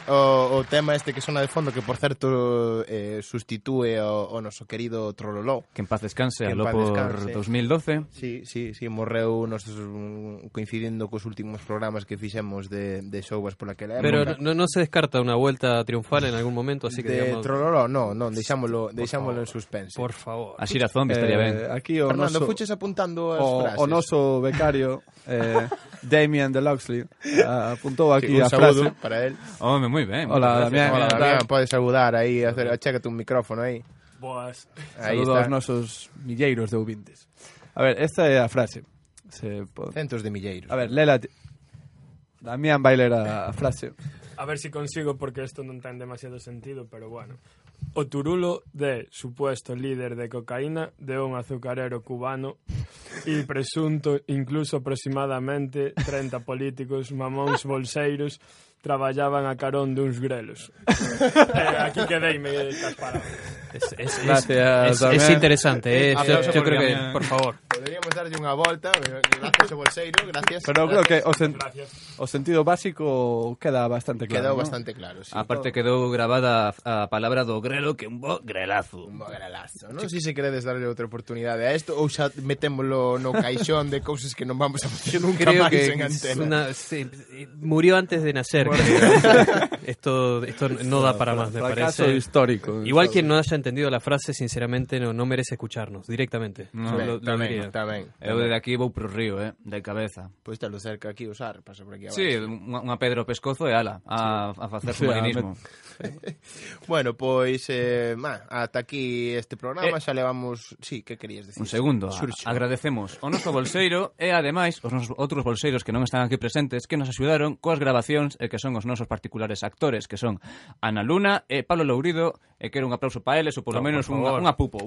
o, o tema este que sona de fondo, que por certo eh, sustitúe o, o noso querido Trololó. Que en paz descanse, aló por descanse. 2012. Sí, sí, sí, morreu nos, coincidindo cos últimos programas que fixemos de, de showas pola que época. Pero non no se descarta unha vuelta triunfal en algún momento, así que... De digamos... Trololó, non, non, deixámoslo, deixámoslo en suspense. Por favor. A Xira Zombie estaría eh, ben. Aquí o Fernando, noso... fuches apuntando as o, frases. O noso becario... Eh, Damien de Loxley uh, ah, apuntou aquí sí, a frase. para él. Home, moi ben. Hola, Damián. Hola, Damián, podes saludar aí, hacer, achécate un micrófono aí. Boas. Aí Saludo está. aos nosos milleiros de ouvintes. A ver, esta é a frase. Se po... Centos de milleiros. A ver, lela... Damián vai ler a frase. A ver se si consigo, porque isto non ten demasiado sentido, pero bueno. O Turulo de supuesto líder de cocaína de un azucarero cubano e presunto incluso aproximadamente 30 políticos mamóns bolseiros traballaban a carón duns grelos. eh, aquí quedeime cas palabras. Es, es, gracias, es, es interesante, eh. eh. yo, yo creo que, por favor. Poderíamos darlle unha volta, gracias ao bolseiro, gracias. Pero creo que o, sen, o sentido básico queda bastante claro. Quedou ¿no? bastante claro, sí. Aparte quedou gravada a, palabra do grelo que un bo grelazo. Un bo grelazo, non? Si se queredes darlle outra oportunidade a isto ou xa metémolo no caixón de cousas que non vamos a facer nunca máis en antena. Una, sí, murió antes de nacer. Esto, esto no da para más, me parece. histórico. Igual quien no haya entendido la frase, sinceramente, no, no merece escucharnos directamente. No, ben, lo, lo tamén, diría. está ben. Eu de aquí vou pro río, eh, de cabeza. Pois te lo cerca aquí usar, pasa por aquí abaixo. Sí, unha pedra pedro pescozo e ala, a, a facer submarinismo. Sí, bueno, pois eh, ma, ata aquí este programa, eh, xa levamos, sí, que querías decir? Un segundo, Xurxo, agradecemos o noso bolseiro e ademais os nosos outros bolseiros que non están aquí presentes que nos axudaron coas grabacións e que son os nosos particulares actores que son Ana Luna e Pablo Lourido e quero un aplauso para eles ou polo no, menos un, un apupo.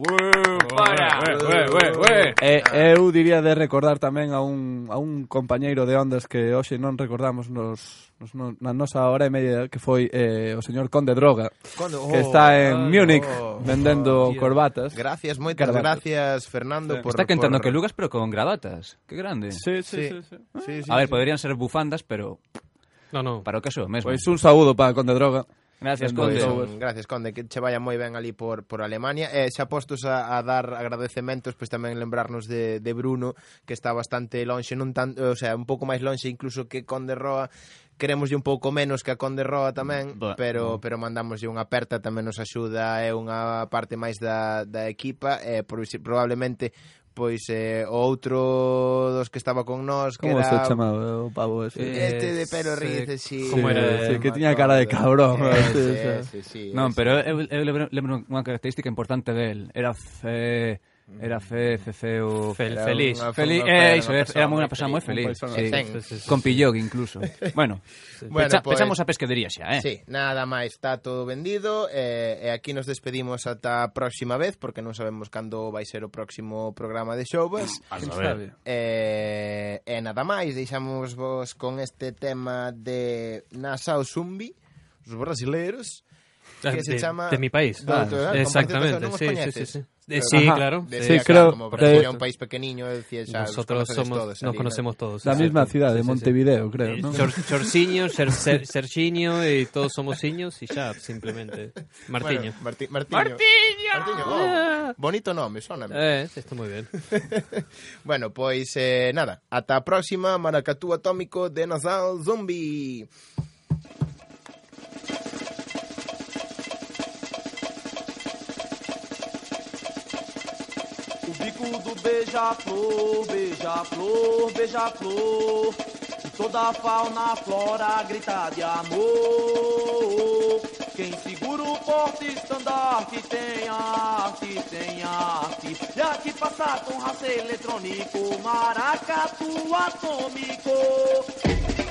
Para. E, eu diría de recordar tamén a un, a un compañeiro de ondas que hoxe non recordamos nos, nos, na nosa hora e media que foi eh, o señor Conde Droga, Conde, oh, que está en oh, Múnich oh, oh vendendo oh, corbatas. Gracias, moitas Caravatos. gracias, Fernando, sí. por... Está quentando por... que lugas, pero con gravatas. Que grande. Sí, sí, sí. sí, sí. sí, sí a ver, sí. poderían ser bufandas, pero... No, no. Para o caso mesmo. Pois un saúdo para Conde Droga. Gracias, Conde. Son, gracias, Conde, que che vaya moi ben ali por, por Alemania. E eh, xa postos a, a dar agradecementos, pois tamén lembrarnos de, de Bruno, que está bastante lonxe, non tan, o sea, un pouco máis lonxe incluso que Conde Roa, queremoslle un pouco menos que a Conde Roa tamén, mm, But, pero mm. pero mandamoslle unha aperta, tamén nos axuda, é unha parte máis da, da equipa, e probablemente pois eh, outro dos que estaba con nós que Como era... se chamaba o pavo ese? Eh, este de pelo rice, sí. Como era? Sí, que tiña cara de cabrón. Sí, sí, sí, sí, non, pero eu, eu lembro, lembro unha característica importante del. Era... Eh, Era fe, fe, feo... Fel, era feliz. feliz eh, iso, era, moi unha persoa moi feliz. Persona sí. Sí, sí, sí, Con pillog incluso. bueno, bueno pecha, pues, pechamos a pesquedería xa, eh? Sí, nada máis, está todo vendido. Eh, e aquí nos despedimos ata a próxima vez, porque non sabemos cando vai ser o próximo programa de Showbas. A saber. Eh, e nada máis, deixamos vos con este tema de Nassau Zumbi, os brasileiros, que de, se chama... De mi país. Do, ah, exactamente, sí, sí, sí, sí. Eh, sí, Ajá. claro. Decía, Sí, claro, creo- como Brasil de- é un país pequeniño, decía Nosotros somos, todos nos conocemos todos. La sí, misma sí. ciudad de Sí, sí, sí. Montevideo, creo, ¿no? Chor, Chorciño, Ser, Ser- Serginho y todos somos ciños y ya, simplemente. Martiño. Bueno, Marti- Martiño. Martiño, oh, bonito nome, sona. Eh, sí, está muy bien. bueno, pois eh, nada, ata a próxima Maracatú Atómico de Nasal Zombie. O bico do beija-flor, beija-flor, beija-flor. Toda a fauna, a flora grita de amor. Quem segura o porte estandarte tem arte, tem arte. E aqui passa com raça eletrônico, maracatu atômico.